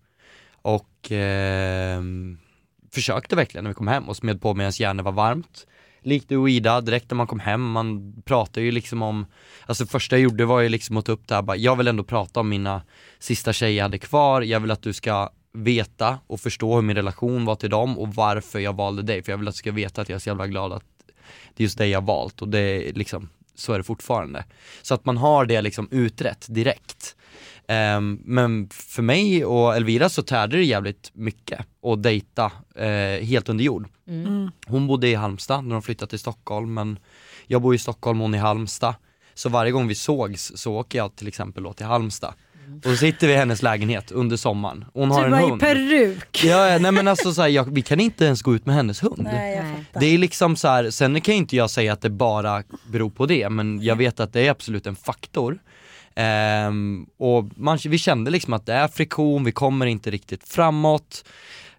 Och eh, försökte verkligen när vi kom hem och smed på medan järnet var varmt. Likt du och Ida, direkt när man kom hem, man pratade ju liksom om, alltså första jag gjorde var ju liksom att ta upp det här bara, jag vill ändå prata om mina sista tjejer jag hade kvar, jag vill att du ska veta och förstå hur min relation var till dem och varför jag valde dig, för jag vill att du ska veta att jag är så jävla glad att det är just dig jag valt och det är liksom, så är det fortfarande. Så att man har det liksom utrett direkt. Ehm, men för mig och Elvira så tärde det jävligt mycket att dejta eh, helt under jord. Hon bodde i Halmstad när de flyttade till Stockholm men jag bor i Stockholm och hon i Halmstad. Så varje gång vi sågs så åker jag till exempel då till Halmstad. Och så sitter vi i hennes lägenhet under sommaren. Hon har Du en var i hund. peruk. Ja, nej men alltså så här, jag, vi kan inte ens gå ut med hennes hund. Nej, jag fattar. Det är liksom så här, sen kan ju inte jag säga att det bara beror på det, men jag vet att det är absolut en faktor. Ehm, och man, vi kände liksom att det är friktion, vi kommer inte riktigt framåt.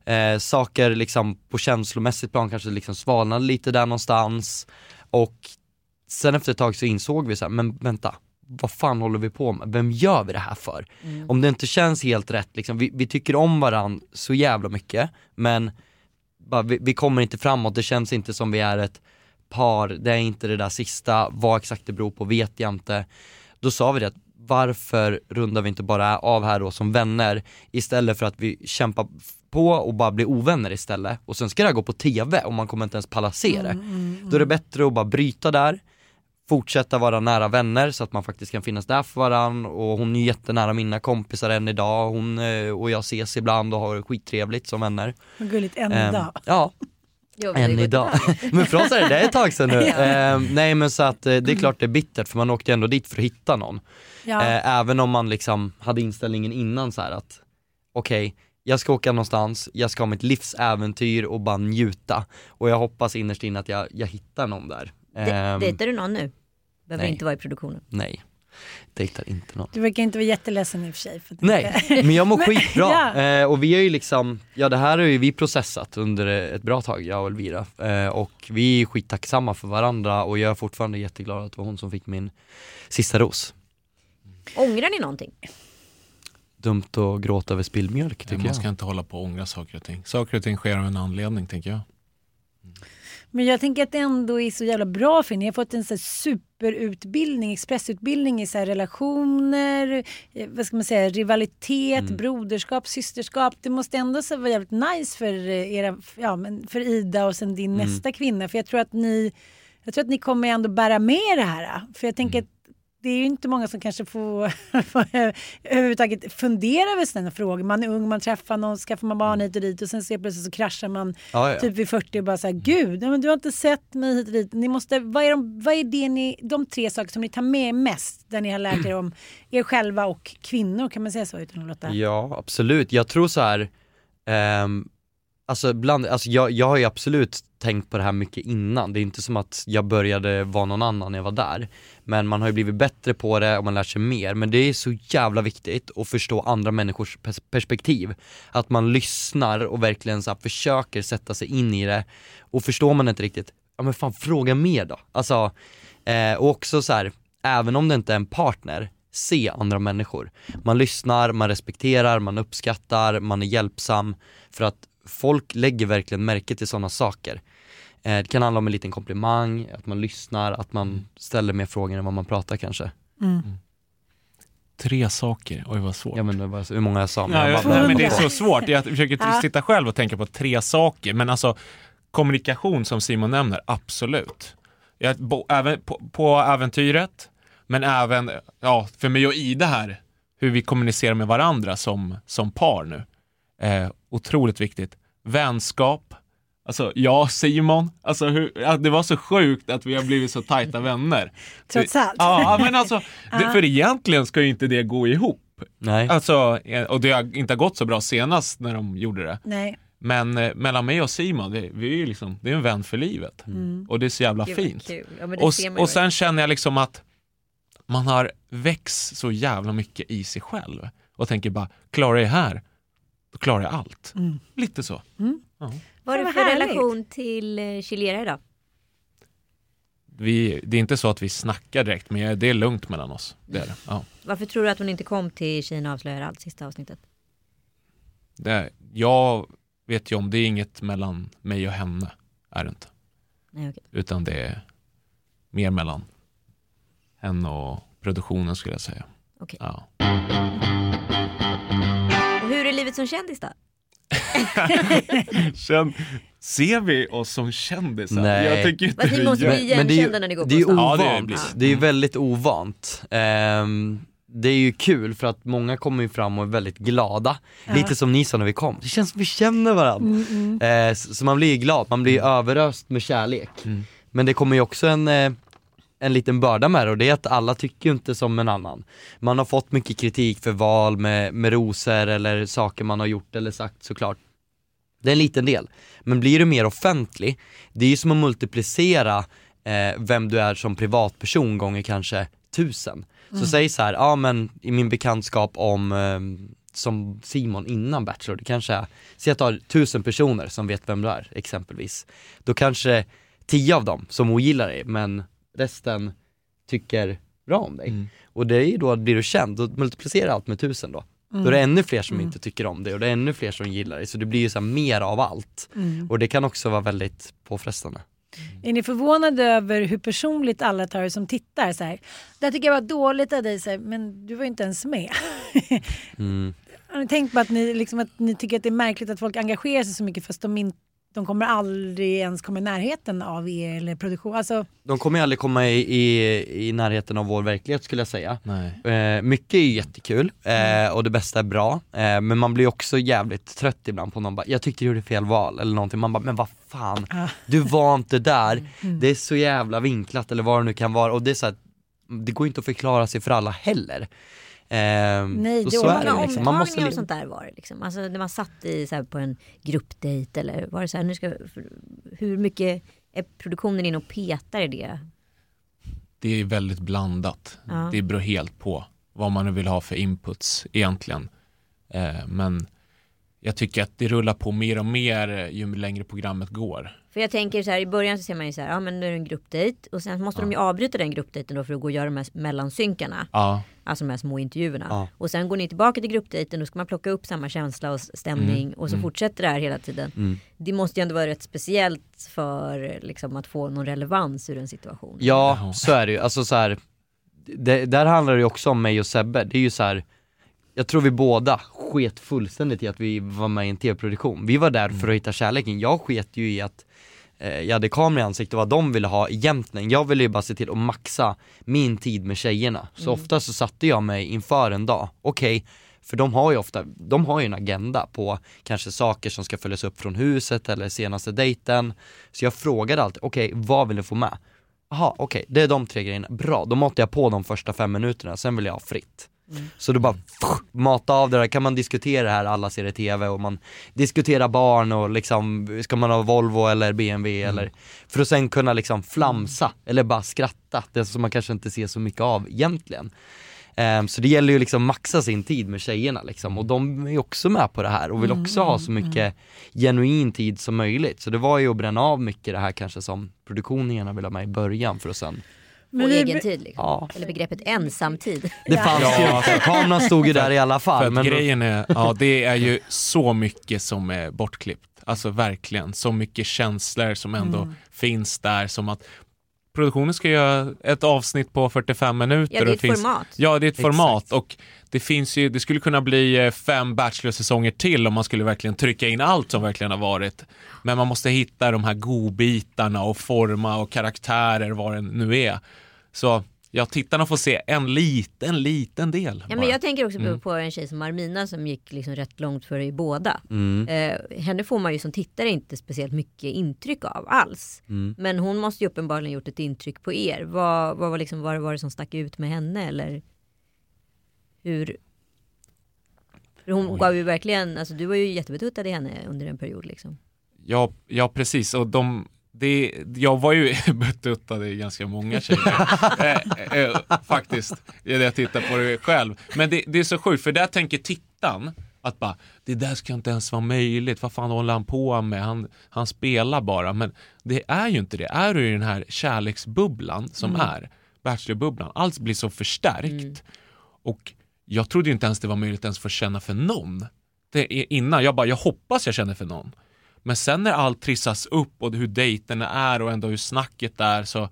Eh, saker liksom på känslomässigt plan kanske liksom svalnade lite där någonstans. Och sen efter ett tag så insåg vi så här, men vänta, vad fan håller vi på med? Vem gör vi det här för? Om det inte känns helt rätt, liksom, vi, vi tycker om varandra så jävla mycket, men bara, vi, vi kommer inte framåt, det känns inte som vi är ett par, det är inte det där sista, vad exakt det beror på vet jag inte. Då sa vi det, varför rundar vi inte bara av här då som vänner istället för att vi kämpar på och bara blir ovänner istället och sen ska det här gå på TV och man kommer inte ens palla se det. Då är det bättre att bara bryta där, fortsätta vara nära vänner så att man faktiskt kan finnas där för varandra och hon är jättenära mina kompisar än idag, hon eh, och jag ses ibland och har skittrevligt som vänner. Vad gulligt, en Ehm, dag. Ja, än idag. *laughs* men för oss är det, det är ett tag sedan nu. *laughs* Ehm, nej men så att eh, det är klart det är bittert för man åkte ändå dit för att hitta någon. Ja. Eh, även om man liksom hade inställningen innan så här att okej, jag ska åka någonstans, jag ska ha mitt livsäventyr och bara njuta. Och jag hoppas innerst inne att jag, jag hittar någon där. De- Ehm, Dejtar du någon nu? Behöver nej. inte vara i produktionen. nej, dejtar inte någon. Du verkar inte vara jätteledsen i och för sig. För att Nej, *laughs* men jag mår *laughs* skitbra. ja. Eh, och vi har ju liksom, ja det här har ju vi processat under ett bra tag, jag och Elvira. Eh, och vi är skittacksamma för varandra och jag är fortfarande jätteglad att det var hon som fick min sista ros. Ångrar ni någonting? Dumt att gråta över spilld mjölk tycker Man jag. ska inte hålla på och ångra saker och ting. Saker och ting sker av en anledning tänker jag. Men jag tänker att det ändå är så jävla bra för er. Ni har fått en så superutbildning, expressutbildning i så här relationer, eh, vad ska man säga, rivalitet, Mm. broderskap, systerskap. Det måste ändå så vara jävligt nice för, eh, era, ja, men för Ida och sen din Mm. nästa kvinna. För jag tror att ni jag tror att ni kommer ändå bära med er det här. För jag tänker Mm. att det är ju inte många som kanske får, *laughs* får överhuvudtaget fundera över sådana frågor. Man är ung, man träffar någon, skaffar man barn hit och dit och sen så plötsligt så kraschar man Ja, ja. typ vid 40 och bara så här, gud, nej, men du har inte sett mig hit och dit. Ni måste, vad, är de, vad är det ni, de tre saker som ni tar med er mest där ni har lärt er om *clears throat* er själva och kvinnor, kan man säga så utan att låta... Ja, absolut. Jag tror så här. ehm, alltså, bland, alltså jag, jag har ju absolut tänkt på det här mycket innan. Det är inte som att jag började vara någon annan när jag var där. Men man har ju blivit bättre på det och man lär sig mer. Men det är så jävla viktigt att förstå andra människors pers- perspektiv. Att man lyssnar och verkligen så här försöker sätta sig in i det. Och förstår man inte riktigt, ja men fan fråga mer då. Alltså, eh, och också så här, även om det inte är en partner, se andra människor. Man lyssnar, man respekterar, man uppskattar, man är hjälpsam. För att folk lägger verkligen märke till sådana saker. Eh, det kan handla om en liten komplimang, att man lyssnar, att man ställer mer frågor än vad man pratar kanske. Tre saker, oj vad svårt. Vet inte vad jag sa- hur många jag sa men Nej, jag bara- men det är så svårt. Jag försöker *laughs* Ja. sitta själv och tänka på tre saker. Men alltså kommunikation som Simon nämner, absolut. Jag, bo, även på, på äventyret, men även ja, för mig och Ida här, hur vi kommunicerar med varandra som, som par nu. Eh, otroligt viktigt. Vänskap. Alltså, jag Simon, alltså, hur, ja, det var så sjukt att vi har blivit så tajta *laughs* vänner. Trots allt. Ja, men alltså, *laughs* det, för egentligen ska ju inte det gå ihop. Nej. Alltså, eh, och det har inte gått så bra senast när de gjorde det. Nej. Men eh, mellan mig och Simon, vi, vi är ju liksom, det är en vän för livet. Och det är så jävla Gud, fint. kul. Ja, men det Och, ser man ju och sen känner jag liksom att man har växt så jävla mycket i sig själv. och tänker bara, klarar jag här, då klarar jag allt. Mm. Lite så. Vad är det för härligt. relation till eh, chilenare idag? Vi, det är inte så att vi snackar direkt, men det är lugnt mellan oss. Det är det. Ja. Varför tror du att hon inte kom till Kina avslöjar allt sista avsnittet? Det är, jag vet ju om det är inget mellan mig och henne, är det inte. Nej, okej. Utan det är mer mellan henne och produktionen skulle jag säga. Okej. Ja. Är livet som kändis då? *laughs* Känn, ser vi oss som kändisar? Nej. Jag tycker inte Fast ni vi måste gör- bli Men det är ju, igenkända när ni går det är ju på stan. Ja, det ovant, blir det, det. är ju väldigt ovant. Ehm, det är ju kul för att många kommer ju fram och är väldigt glada, lite som ni sa när vi kom, det känns som vi känner varandra. Eh, så, så man blir ju glad, man blir ju överöst med kärlek. Mm. Men det kommer ju också en, eh, en liten börda med det och det är att alla tycker inte som en annan. Man har fått mycket kritik för val med, med rosor eller saker man har gjort eller sagt såklart. Det är en liten del. Men blir du mer offentlig, det är ju som att multiplicera eh, vem du är som privatperson gånger kanske tusen. Så säg så här, ja men i min bekantskap om eh, som Simon innan Bachelor, det kanske är, säg att du har tusen personer som vet vem du är exempelvis. Då kanske tio av dem som ogillar dig men resten tycker bra om dig. Mm. Och det är ju då, blir du känd, då multiplicerar allt med tusen då. Då är det ännu fler som inte tycker om dig och det är ännu fler som gillar dig så det blir ju så mer av allt. Och det kan också vara väldigt påfrestande. Är ni förvånade över hur personligt alla tar det som tittar? Så här, det tycker jag var dåligt av dig, så här, men du var ju inte ens med. Mm. *laughs* Har ni tänkt på att ni, liksom, att ni tycker att det är märkligt att folk engagerar sig så mycket fast de, in, de kommer aldrig ens komma i närheten av er eller produktion? Alltså, De kommer aldrig komma i, i, i närheten av vår verklighet skulle jag säga. Nej. Eh, mycket är jättekul eh, och det bästa är bra, eh, men man blir också jävligt trött ibland på någon bara, jag tyckte du gjorde fel val eller någonting, man bara, men vad fan, du var inte där, det är så jävla vinklat eller vad det nu kan vara och det är så här, det går inte att förklara sig för alla heller. Eh, Nej, det så är det Många liksom. man måste och sånt där var det liksom. Alltså när man satt i, så här, på en gruppdejt eller var det så här, nu ska, hur mycket är produktionen inne och petar i det? Det är väldigt blandat. Ja. Det beror helt på vad man nu vill ha för inputs egentligen. Eh, men jag tycker att det rullar på mer och mer eh, ju längre programmet går. För jag tänker så här i början så ser man ju så här, ja men nu är det en gruppdejt och sen måste de ju avbryta den gruppdejten då för att gå och göra de här mellansynkarna. Ja, Alltså de här små intervjuerna. Ja. Och sen går ni tillbaka till gruppdejten och ska man plocka upp samma känsla och stämning Mm, och så fortsätter det här hela tiden. Mm. Det måste ju ändå vara rätt speciellt för liksom, att få någon relevans ur en situation. Ja, så är det ju. Alltså så här, det, där handlar det ju också om mig och Sebbe. Det är ju så här, jag tror vi båda sket fullständigt i att vi var med i en tv-produktion. Vi var där för att hitta kärleken. Jag sket ju i att eh, jag hade kamera i ansiktet och vad de ville ha egentligen. Jag ville ju bara se till att maxa min tid med tjejerna. Så ofta så satte jag mig inför en dag, okej, för de har ju ofta, de har ju en agenda på kanske saker som ska följas upp från huset eller senaste dejten. Så jag frågade alltid, okej vad vill du få med? Jaha okej, det är de tre grejerna, bra, då matar jag på de första fem minuterna, sen vill jag ha fritt. Så då bara pff, mata av det där, kan man diskutera det här, alla ser det tv och man diskuterar barn och liksom, ska man ha Volvo eller BMW eller, för att sen kunna liksom flamsa eller bara skratta, det som man kanske inte ser så mycket av egentligen. Ehm, så det gäller ju liksom maxa sin tid med tjejerna liksom och de är ju också med på det här och vill också ha så mycket genuin tid som möjligt. Så det var ju att bränna av mycket det här kanske som produktionen gärna ville ha med i början för att sen, Men vi- egen tid liksom. ja, Eller begreppet ensamtid. det fanns ju Ja. inte, kameran stod ju där i alla för fall. att Men då- grejen är, ja det är ju så mycket som är bortklippt. Alltså verkligen, så mycket känslor som ändå Mm. finns där som att produktionen ska göra ett avsnitt på 45 minuter. Ja det är och ett finns, format. Ja, det är ett Exakt. format och det finns ju, det skulle kunna bli eh, fem Bachelor-säsonger till om man skulle verkligen trycka in allt som verkligen har varit. Men man måste hitta de här godbitarna och forma och karaktärer, vad det nu är. Så ja, tittarna får se en liten, liten del. Ja, men jag tänker också på, Mm. på en tjej som Armina som gick liksom rätt långt för i båda. Mm. Eh, henne får man ju som tittare inte speciellt mycket intryck av alls. Mm. Men hon måste ju uppenbarligen gjort ett intryck på er. Vad, vad var, liksom, vad var det som stack ut med henne eller hur? För hon Oj. gav ju verkligen, alltså du var ju jättebetuttad i henne under en period liksom. Ja, ja precis. Och de, det, jag var ju *laughs* betuttad i ganska många tjejer. *laughs* eh, eh, faktiskt, när jag tittar på det själv. Men det, det är så sjukt, för där tänker tittaren att bara, det där ska inte ens vara möjligt, vad fan håller han på med? Han, han spelar bara. Men det är ju inte det. Är du i den här kärleksbubblan som är, Bachelorbubblan, allt blir så förstärkt. Och jag trodde inte ens det var möjligt ens få känna för någon. Det är innan, jag bara, jag hoppas jag känner för någon. Men sen när allt trissas upp och hur dejterna är och ändå hur snacket är så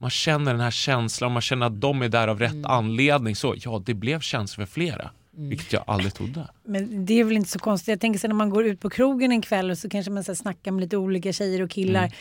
man känner den här känslan, man känner att de är där av rätt anledning. Så ja, det blev känslor för flera. Vilket jag aldrig trodde. Men det är väl inte så konstigt. Jag tänker så när man går ut på krogen en kväll och så kanske man så här snackar med lite olika tjejer och killar.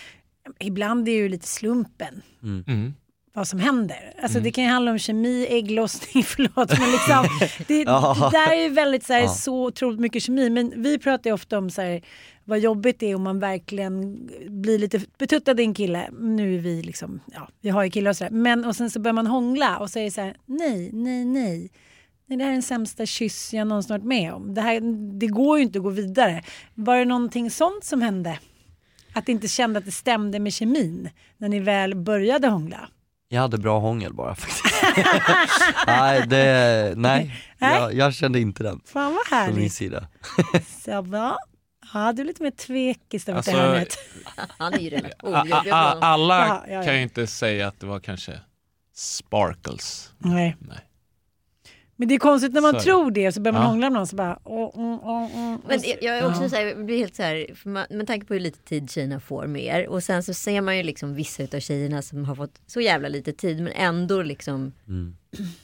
Ibland är det ju lite slumpen Mm. vad som händer. Alltså det kan ju handla om kemi, ägglossning, *laughs* förlåt. Men liksom, *laughs* det, det där är ju väldigt så, här, Ja. så otroligt mycket kemi. Men vi pratar ju ofta om så här, vad jobbigt det är om man verkligen blir lite betuttad i en kille. Nu är vi liksom, ja, vi har ju killar och sådär. Men och sen så börjar man hångla och säger så här, nej, nej, nej. Nej, det här är den sämsta kyss jag någonsin varit med om. Det, här, det går ju inte att gå vidare. Var det någonting sånt som hände? Att ni inte kände att det stämde med kemin när ni väl började hångla? Jag hade bra hångel bara faktiskt. *laughs* nej, det, nej. Jag, jag kände inte den Fan vad från min härligt. sida. Så bra. Ja, du är lite mer tvekis där Alltså, hörnet. *laughs* Han är ju redan alla Ja, ja, ja. kan ju inte säga att det var kanske sparkles. Nej. Nej. Men det är konstigt när man det. tror det så börjar man Ja. hångla med någon så bara... Åh, åh, åh. Men jag- är också ja. så här, blir helt så här, för man, med tanke på hur lite tid tjejerna får med er och sen så ser man ju liksom vissa av tjejerna som har fått så jävla lite tid men ändå liksom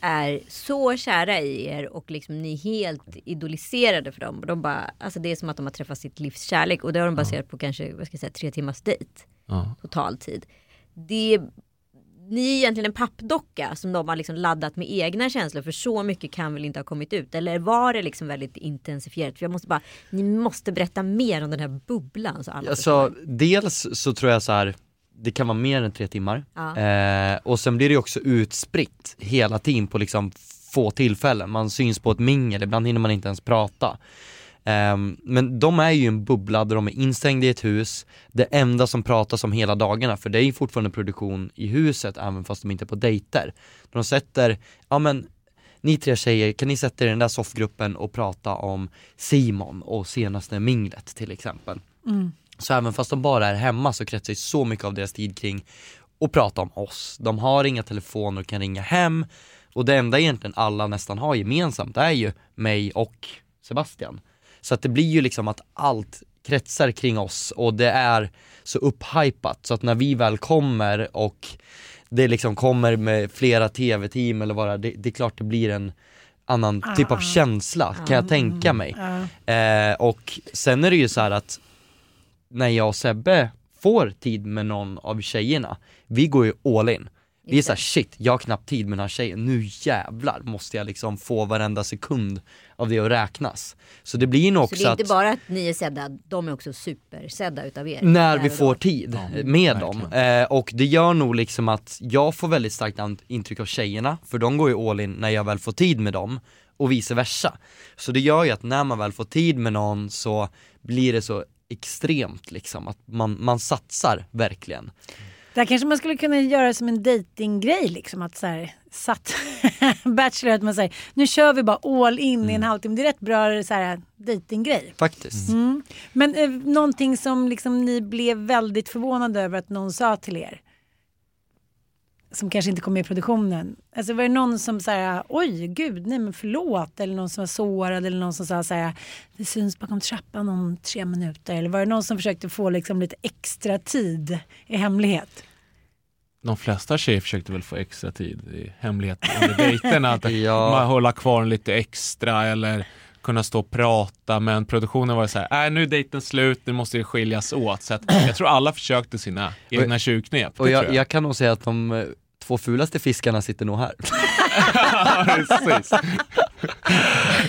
är så kära i er och liksom ni är helt idoliserade för dem. Och de bara, alltså det är som att de har träffat sitt livs kärlek och det har de baserat på kanske, vad ska jag säga, tre timmars dejt Ja. totaltid. Det, ni är egentligen en pappdocka som de har liksom laddat med egna känslor för så mycket kan väl inte ha kommit ut. Eller var det liksom väldigt intensifierat? För jag måste bara, ni måste berätta mer om den här bubblan. Så alla Alltså, dels så tror jag så här. det kan vara mer än tre timmar. Ja. Eh, och sen blir det också utspritt hela tiden på liksom få tillfällen. Man syns på ett mingel, ibland hinner man inte ens prata. Ehm, men de är ju en bubbla där de är instängda i ett hus, det enda som pratas om hela dagarna, för det är ju fortfarande produktion i huset även fast de inte är på dejter. De sätter, ja men ni tre tjejer, kan ni sätta er i den där soffgruppen och prata om Simon och senaste minglet till exempel. Så även fast de bara är hemma så kretsar ju så mycket av deras tid kring att prata om oss. De har inga telefoner och kan ringa hem och det enda egentligen alla nästan har gemensamt är ju mig och Sebastian. Så att det blir ju liksom att allt kretsar kring oss och det är så upphypat så att när vi väl kommer och det liksom kommer med flera tv-team eller vad det det, är klart det blir en annan typ av känsla kan jag tänka mig. Eh, och sen är det ju så här att när jag och Sebbe får tid med någon av tjejerna, vi går ju all in. Vi är såhär shit, jag har knappt tid med den här tjejen, nu jävlar måste jag liksom få varenda sekund av det att räknas. Så det blir nog Så också det är inte att bara att ni är sedda, de är också supersedda utav er. när vi får tid Ja, med verkligen. dem. Eh, och det gör nog liksom att jag får väldigt starkt intryck av tjejerna, för de går ju all in när jag väl får tid med dem, och vice versa. Så det gör ju att när man väl får tid med någon så blir det så extremt liksom, att man, man satsar verkligen. Där kanske man skulle kunna göra som en datinggrej liksom att så här, satt *laughs* Bachelor att man säger nu kör vi bara all in i en halvtimme. Det är rätt bra så här datinggrej. Faktiskt. Mm. Men eh, någonting som liksom ni blev väldigt förvånade över att någon sa till er. Som kanske inte kom med i produktionen. Alltså var det någon som sa oj gud nej men förlåt eller någon som var sårad eller någon som sa så här vi syns bakom trappan om tre minuter eller var det någon som försökte få liksom lite extra tid i hemlighet? De flesta tjejer försökte väl få extra tid i hemligheten under dejterna. Att *laughs* Ja. man hålla kvar lite extra eller kunna stå och prata men produktionen var så här, äh, nu är dejten slut, nu måste det skiljas åt. Så att jag tror alla försökte sina egna tjuvknep. det Och jag, tror jag kan nog säga att de eh, två fulaste fiskarna sitter nog här. *laughs*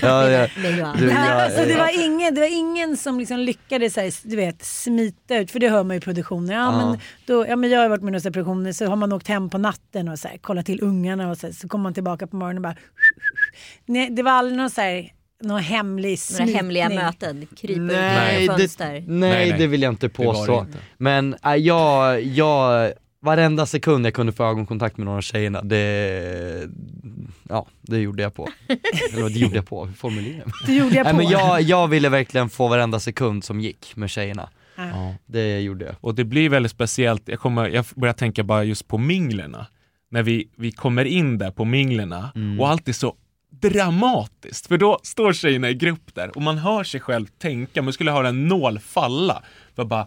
Ja, ja. Du, Nej, jag- alltså, det, var ingen, det var ingen som liksom lyckades så här, du vet, smita ut, för det hör man ju i produktioner. Ja, Ja. men, då, ja, men jag har varit med i några produktioner så har man åkt hem på natten och så här, kollat till ungarna och så, här, så kommer man tillbaka på morgonen och bara... Nej, det var aldrig någon så här, någon hemlig Några smitning. hemliga möten, krypa ut Nej, genom det, fönster. nej, Nej, nej. det vill jag inte Det det påstå. Men äh, jag, jag, varenda sekund jag kunde få ögonkontakt med några av tjejerna, det, ja det gjorde jag på. *laughs* Eller det gjorde jag på, hur formulerar jag? Det gjorde jag Nej på. men jag, jag ville verkligen få varenda sekund som gick med tjejerna. Ja. Det gjorde jag. Och det blir väldigt speciellt, jag, kommer, jag börjar tänka bara just på minglerna. När vi, vi kommer in där på minglerna Mm. och allt är så dramatiskt. För då står tjejerna i grupp där och man hör sig själv tänka, man skulle höra en nål falla. För bara,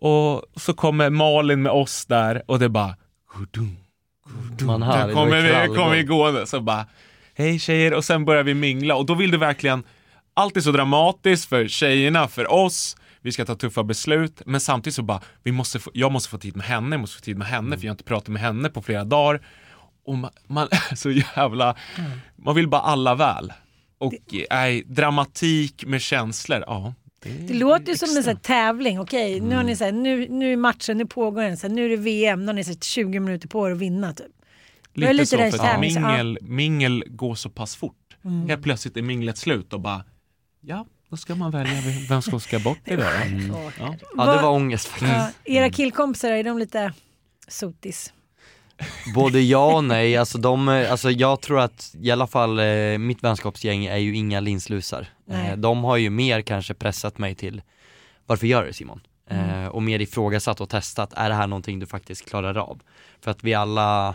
och så kommer Malin med oss där och det bara gudung, gudung. Man hör, det kommer vi, kommer vi gående så bara Hej tjejer och sen börjar vi mingla och då vill du verkligen Allt är så dramatiskt för tjejerna, för oss vi ska ta tuffa beslut, men samtidigt så bara, vi måste få, jag måste få tid med henne, jag måste få tid med henne för jag har inte pratat med henne på flera dagar. Och man, man är så jävla, man vill bara alla väl. Och nej, dramatik med känslor, ja. Det låter ju som en här tävling. Okej, nu har ni så här, nu, nu är matchen, nu pågår den, så här, nu är det VM, nu har ni så här 20 minuter på er att vinna typ. Det Lite, lite så, för att tävlings- ja. mingel, mingel går så pass fort. Mm. Helt plötsligt är minglet slut och bara, ja, då ska man välja vem- som ska bort idag. Mm. Ja. Ja det var ångest faktiskt. Ja, era killkompisar, är de lite sotis? Både ja och nej, alltså, de, alltså jag tror att i alla fall eh, mitt vänskapsgäng är ju inga linslusar. Eh, de har ju mer kanske pressat mig till varför gör du det Simon? Eh, och mer ifrågasatt och testat, är det här någonting du faktiskt klarar av? För att vi alla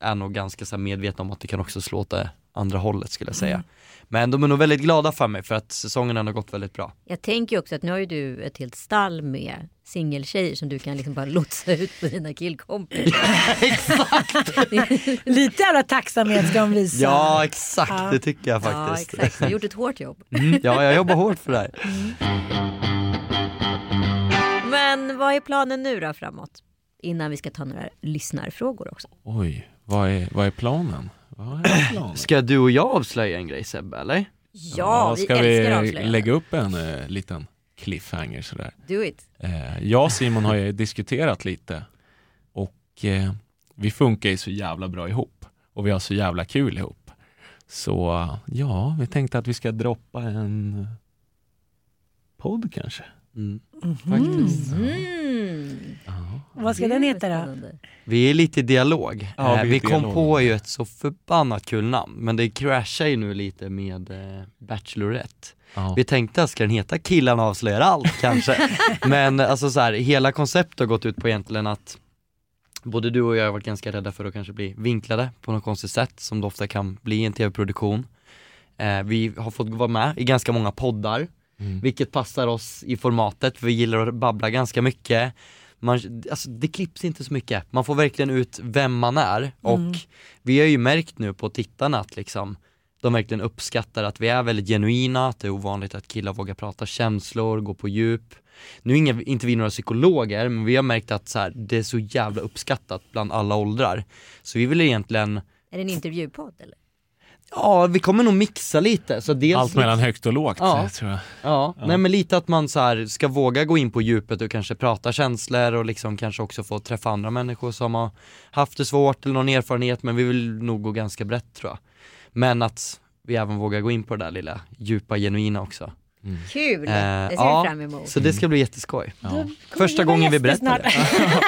är nog ganska så medvetna om att det kan också slå åt det andra hållet skulle jag säga. Men de är nog väldigt glada för mig för att säsongen har gått väldigt bra. Jag tänker också att nu har ju du ett helt stall med singeltjejer som du kan liksom bara lotsa ut på dina killkompisar. *laughs* *laughs* Lite jävla tacksamhet ska de visa. Ja exakt, Ja. det tycker jag ja, faktiskt. exakt. Du har gjort ett hårt jobb. Mm, ja, jag jobbar hårt för det här. Men vad är planen nu då framåt? Innan vi ska ta några lyssnarfrågor också. Oj, vad är, vad är planen? Ska du och jag avslöja en grej Sebbe eller? Ja, vi ska älskar vi lägga upp en eh, liten cliffhanger sådär? Do it. Eh, jag och Simon har ju diskuterat lite och eh, vi funkar ju så jävla bra ihop och vi har så jävla kul ihop. Så ja, vi tänkte att vi ska droppa en podd kanske. Mm. Faktiskt. Mm. Vad ska den heta då? Vi är lite i dialog. Ja, eh, vi är vi kom dialog. på ju ett så förbannat kul namn, men det crashar ju nu lite med eh, Bachelorette. Ja. Vi tänkte att ska den heta Killarna avslöjar allt *laughs* kanske? men alltså så här, hela konceptet har gått ut på egentligen att både du och jag har varit ganska rädda för att kanske bli vinklade på något konstigt sätt som det ofta kan bli i en tv-produktion. Eh, vi har fått vara med i ganska många poddar, Mm. vilket passar oss i formatet, för vi gillar att babbla ganska mycket. Man, alltså, det klipps inte så mycket, man får verkligen ut vem man är och vi har ju märkt nu på tittarna att liksom de verkligen uppskattar att vi är väldigt genuina, att det är ovanligt att killar vågar prata känslor, gå på djup. Nu är inga, inte vi några psykologer, men vi har märkt att så här, det är så jävla uppskattat bland alla åldrar. Så vi vill egentligen, Är det en intervjupodd eller? Ja vi kommer nog mixa lite. Så dels Allt mellan högt och lågt Ja. tror jag. Ja, nej men lite att man så ska våga gå in på djupet och kanske prata känslor och liksom kanske också få träffa andra människor som har haft det svårt eller någon erfarenhet men vi vill nog gå ganska brett tror jag. Men att vi även vågar gå in på det där lilla djupa genuina också. Kul! Eh, det ser ja, vi fram emot. Så det ska bli jätteskoj. Kommer Första gången vi berättar det.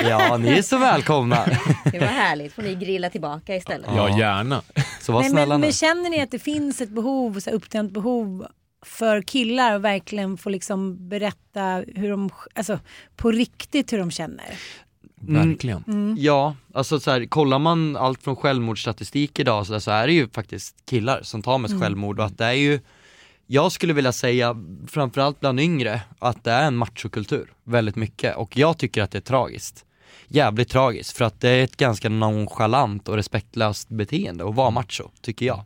*laughs* Ja, ni är så välkomna. *laughs* Det var härligt. Får ni grilla tillbaka istället. Ja, gärna. Så var Men, snälla men, nu. men känner ni att det finns ett behov, så här uppdämt behov för killar att verkligen få liksom berätta hur de, alltså på riktigt hur de känner? Mm. Verkligen. Ja, alltså så här, kollar man allt från självmordsstatistik idag så, där, så är det ju faktiskt killar som tar med självmord och att det är ju jag skulle vilja säga, framförallt bland yngre, att det är en machokultur väldigt mycket och jag tycker att det är tragiskt. Jävligt tragiskt för att det är ett ganska nonchalant och respektlöst beteende att vara macho, tycker jag.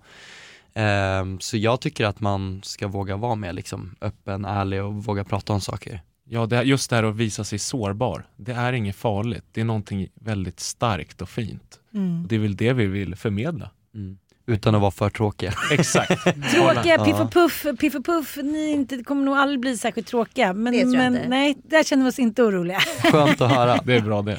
Ehm, så jag tycker att man ska våga vara mer liksom öppen, ärlig och våga prata om saker. Ja, det, just det här att visa sig sårbar. Det är inget farligt. Det är någonting väldigt starkt och fint. Det är väl det vi vill förmedla. Utan att vara för tråkiga. *laughs* Exakt. Tråkiga, Piff och Puff, Piff och Puff, ni inte, kommer nog aldrig bli särskilt tråkiga. Men, Det tror jag men inte. nej, där känner vi oss inte oroliga. *laughs* Skönt att höra. Det är bra det.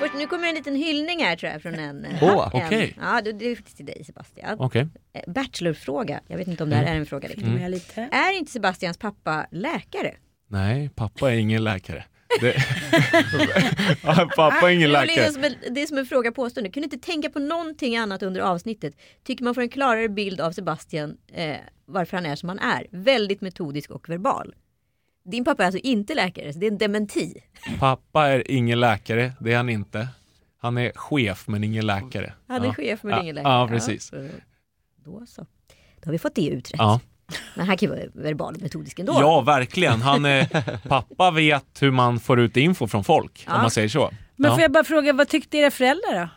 Först, nu kommer en liten hyllning här tror jag från en. Åh, en okej. Ja, det, det är faktiskt till dig Sebastian. Okej. Eh, Bachelorfråga. Jag vet inte om det här är en fråga riktigt. Mm. Jag lite. Är inte Sebastians pappa läkare? Nej, pappa är ingen läkare. Det... *laughs* Ja, pappa är ingen är läkare. det är som en fråga påstående. Kunde inte tänka på någonting annat under avsnittet. Tycker man får en klarare bild av Sebastian eh, varför han är som han är. Väldigt metodisk och verbal. Din pappa är alltså inte läkare, så det är en dementi. Pappa är ingen läkare, det är han inte. Han är chef men ingen läkare. Han är Ja. chef men Ja, ingen läkare. Ja, precis. Ja, då så. Då har vi fått det utrett. Ja. Men han kan ju vara verbal och metodisk ändå. Ja, verkligen. Han är, *laughs* pappa vet hur man får ut info från folk, Ja. om man säger så. Men ja. får jag bara fråga, vad tyckte era föräldrar då?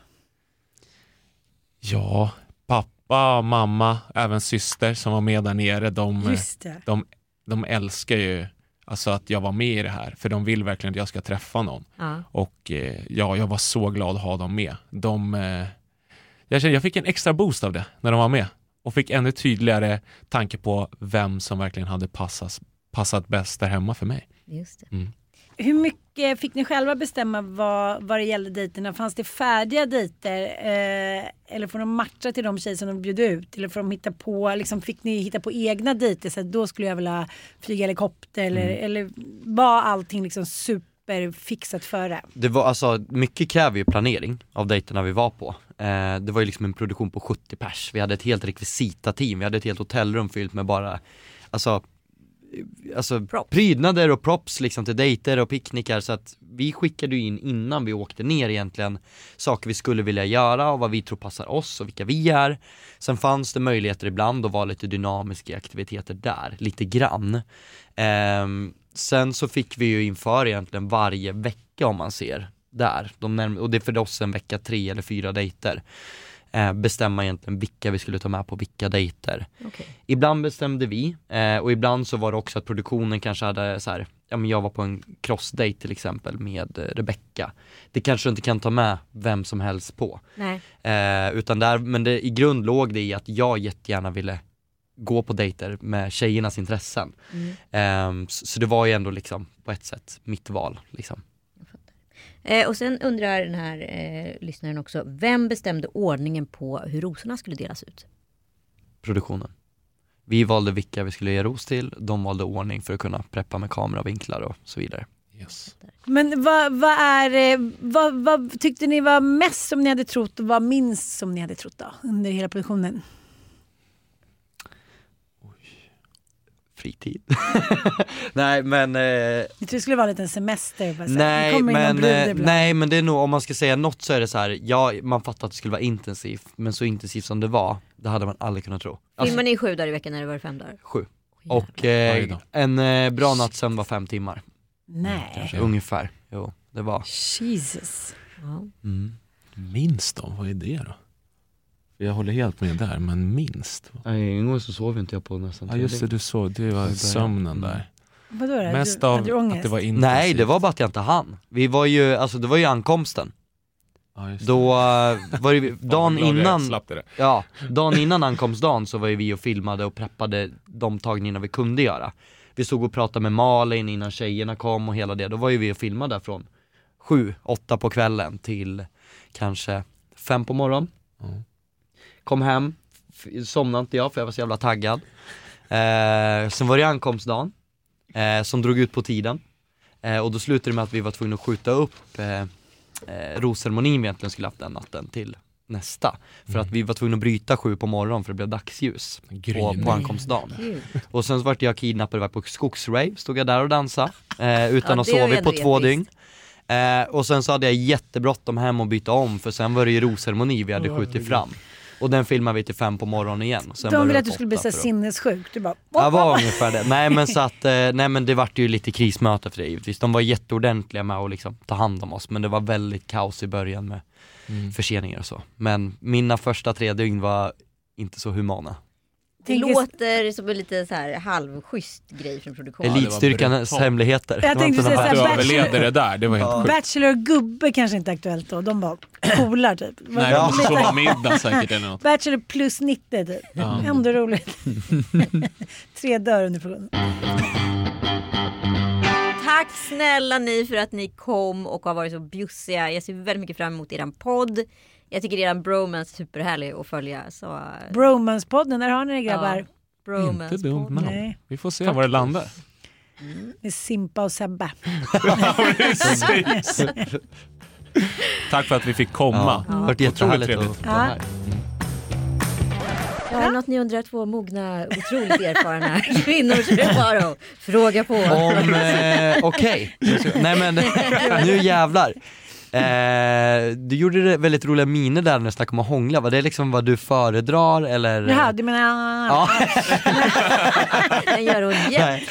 ja, pappa, mamma, även syster som var med där nere, de, Just det. de, de älskar ju alltså att jag var med i det här, för de vill verkligen att jag ska träffa någon. Ja. Och eh, ja, jag var så glad att ha dem med. De, eh, jag, kände, jag fick en extra boost av det när de var med och fick ännu tydligare tanke på vem som verkligen hade passas, passat bäst där hemma för mig. Just det. Mm. Hur mycket fick ni själva bestämma vad, vad det gällde dejterna? Fanns det färdiga dejter? Eh, eller får de matcha till de tjejer som de bjöd ut? Eller får de hitta på, liksom, fick ni hitta på egna dejter? Så att då skulle jag vilja flyga helikopter eller, eller var allting liksom superfixat före? Det var alltså, mycket kräver ju planering av dejterna vi var på. Eh, det var ju liksom en produktion på 70 pers, vi hade ett helt rekvisita-team, vi hade ett helt hotellrum fyllt med bara, alltså Alltså Props. prydnader och props liksom till dejter och picknickar så att vi skickade in innan vi åkte ner egentligen saker vi skulle vilja göra och vad vi tror passar oss och vilka vi är. Sen fanns det möjligheter ibland att vara lite dynamiska aktiviteter där, lite grann. Ehm, sen så fick vi ju inför egentligen varje vecka om man ser där, de och det är för oss en vecka tre eller fyra dejter. Eh, bestämma egentligen vilka vi skulle ta med på vilka dejter. Okej. Ibland bestämde vi eh, och ibland så var det också att produktionen kanske hade så här, ja men jag var på en crossdate till exempel med eh, Rebecca. Det kanske du inte kan ta med vem som helst på. Eh, utan där, men det, i grund låg det i att jag jättegärna ville gå på dejter med tjejernas intressen. Mm. Eh, så, så det var ju ändå liksom på ett sätt mitt val liksom. Eh, och sen undrar den här eh, lyssnaren också, vem bestämde ordningen på hur rosorna skulle delas ut? Produktionen. Vi valde vilka vi skulle ge ros till, de valde ordning för att kunna preppa med kameravinklar och så vidare. Yes. Men vad, vad är, eh, vad, vad tyckte ni var mest som ni hade trott och vad minst som ni hade trott då under hela produktionen? Fritid. *laughs* nej men eh, Jag tror det skulle vara en liten semester. Bara det Nej men, eh, nej men det är nog, om man ska säga något så är det så här, ja man fattar att det skulle vara intensivt, men så intensivt som det var, det hade man aldrig kunnat tro. Alltså, Filmar ni sju dagar i veckan när det var fem dagar? sju. Och eh, en eh, bra nattsömn var fem timmar, Nej. ungefär. Jo, det var. Jesus. Ja. Mm. Minst då, vad är det då? Jag håller helt med där, men minst? Nej, en gång så sov inte jag på nästan Ja just det, du såg, det var sömnen Mm. där. Vadå då? Mest du, av hade du ångest? att det var intensivt. Nej det var bara att jag inte hann. Vi var ju, alltså det var ju ankomsten. ja, just det. Då eh, var det, *laughs* dagen glad jag är, innan, Slapp det där. ja, dagen innan ankomstdagen så var ju vi och filmade och preppade de tagningarna vi kunde göra. Vi stod och pratade med Malin innan tjejerna kom och hela det, då var ju vi och filmade där från sju, åtta på kvällen till kanske fem på morgonen. Mm. Kom hem, somnade inte jag för jag var så jävla taggad. Eh, sen var det ankomstdagen, eh, som drog ut på tiden. Eh, och då slutade det med att vi var tvungna att skjuta upp eh, eh, rosceremonin vi egentligen skulle haft den natten till nästa. För att vi var tvungna att bryta sju på morgonen för det blev dagsljus på, på ankomstdagen. Gud. Och sen så vart jag kidnappad och var på skogsrave, stod jag där och dansade eh, utan Ja, att sova på två dygn. Eh, och sen så hade jag jättebråttom hem och byta om för sen var det ju rosceremoni vi hade skjutit fram. Och den filmade vi till fem på morgonen igen. Sen De ville att du skulle bli så sinnessjuk. Du bara... Ja, var ungefär det. Nej men så att, eh, nej men det vart ju lite krismöte för det givetvis. De var jätteordentliga med att liksom ta hand om oss men det var väldigt kaos i början med Mm. förseningar och så. Men mina första tre dygn var inte så humana. Det Tänker- låter som en lite så här halvschysst grej från produktionen. Elitstyrkans brutalt. hemligheter. Jag tänkte säga någon så här, Att du Bachelor- överlevde det där, det var helt sjukt. Bachelor och gubbe kanske inte är aktuellt då. De var coola typ. *laughs* Nej, de måste sova middag säkert eller något. Bachelor plus 90 typ. Ja. Ändå roligt. *laughs* Tre dör under produktionen. Tack snälla ni för att ni kom och har varit så bjussiga. Jag ser väldigt mycket fram emot eran podd. Jag tycker eran bromance är superhärlig att följa. Så... Bromance-podden, där har ni det grabbar. Ja, bromance Inte dumt namn. Vi får se var det landar. Med Simpa och Sebbe. *laughs* Tack för att vi fick komma. Ja, det har varit jättehärligt att vara här. Ja, något ni undrar två mogna, otroligt erfarna *laughs* kvinnor det bara fråga på. Om, eh, okej, *laughs* nej men nu jävlar. Eh, du gjorde väldigt roliga miner där när du snackade om att hångla, var det liksom vad du föredrar eller? Jaha, du menar... Ja. *laughs* Den gör jätte... Nej.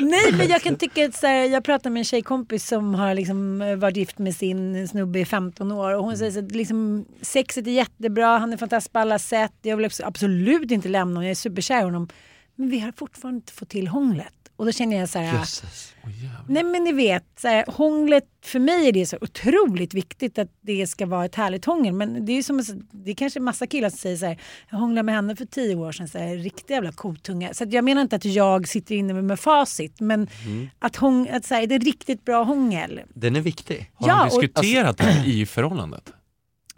Nej men jag kan tycka att så här, jag pratade med en tjejkompis som har liksom eh, varit gift med sin snubbe i 15 år och hon säger så att liksom, sexet är jättebra, han är fantastisk på alla sätt, jag vill absolut inte lämna honom, jag är superkär i honom. Men vi har fortfarande inte fått till hånglet. Och då känner jag så här, Jösses. nej men ni vet, så här, hånglet för mig är det så otroligt viktigt att det ska vara ett härligt hångel. Men det är ju som, det är kanske massa killar som säger så här, jag hånglade med henne för tio år sedan, så här, riktig jävla kotunga. Så att jag menar inte att jag sitter inne med facit, men att, hång, att så här, är det riktigt bra hångel? Den är viktig. Har Ja, de och- diskuterat det i förhållandet?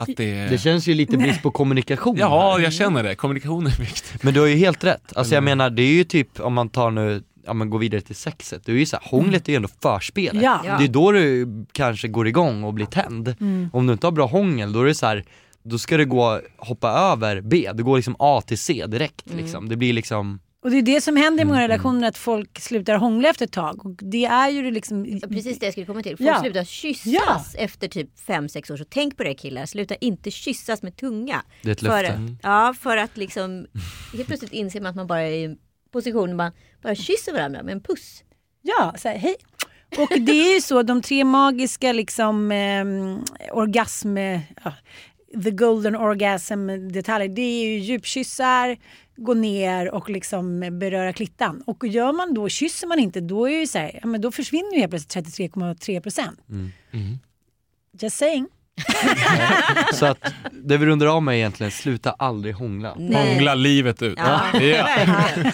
Att det... Det känns ju lite brist på kommunikation Ja, här. jag känner det. Kommunikation är viktigt. Men du har ju helt rätt. Alltså jag menar, det är ju typ, om man tar nu, ja men går vidare till sexet, det är ju så här, hånglet är ju ändå förspelet. Ja. Det är då du kanske går igång och blir tänd. Mm. Om du inte har bra hångel, då är det så här, då ska det gå, hoppa över B, det går liksom A till C direkt Mm. liksom. Det blir liksom, Och det är det som händer i många Mm. relationer, att folk slutar hångla efter ett tag. Och det är ju det liksom... Precis det jag skulle komma till. Folk Ja. slutar kyssas Ja. efter typ 5-6 år. Så tänk på det killar, sluta inte kyssas med tunga. Det är ett för, löfte. Ja, för att liksom helt plötsligt inser man att man bara är position man bara kysser varandra med en puss. Ja, så här, hej. Och det är ju så, de tre magiska liksom eh, orgasm, ja, the golden orgasm detaljer, det är ju djupkyssar, gå ner och liksom beröra klittan. Och gör man då, kysser man inte, då är ju så här, ja, men då försvinner ju helt plötsligt 33,3 procent. Just saying. Så att det vi rundar av med är egentligen, sluta aldrig hångla. Nej. Hångla livet ut. Ja, Ja.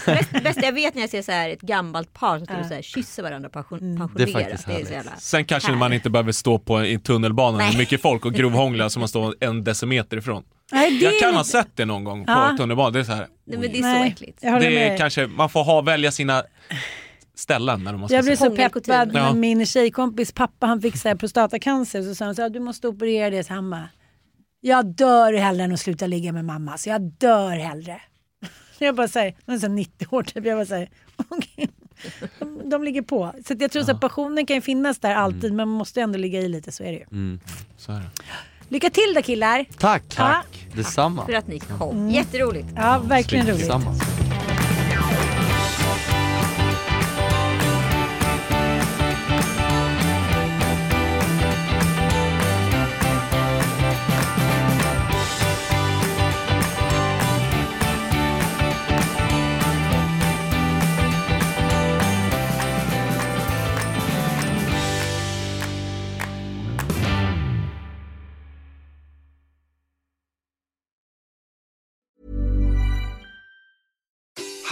Bäst, bäst jag vet när jag ser så här ett gammalt par som står och så här, kysser varandra och Mm. pension, Det är pensionerat. faktiskt Det är. Sen kanske Härligt. man inte behöver stå på i tunnelbanan med mycket folk och grovhångla som man står en decimeter ifrån. Nej, det Jag kan ha sett det någon gång på Ja. tunnelbanan. Det är så här. Nej, men det är så äckligt. Det är kanske, man får ha, välja sina ställen när man ska Jag blev så peppad Ja. när min tjejkompis pappa han fick så här prostatacancer. Så sa han så här, du måste operera det. Så han bara, jag dör hellre än att sluta ligga med mamma. Så jag dör hellre. *laughs* Jag bara säger, hon är så här 90 år typ. Jag bara säger, *laughs* okej. De, de ligger på. Så att jag tror att passionen kan finnas där alltid. Men man måste ändå ligga i lite, så är det ju. Mm. Så är det. Lycka till då killar. Tack! Ja. Detsamma. För att ni kom. Jätteroligt. Ja, verkligen roligt. Detsamma.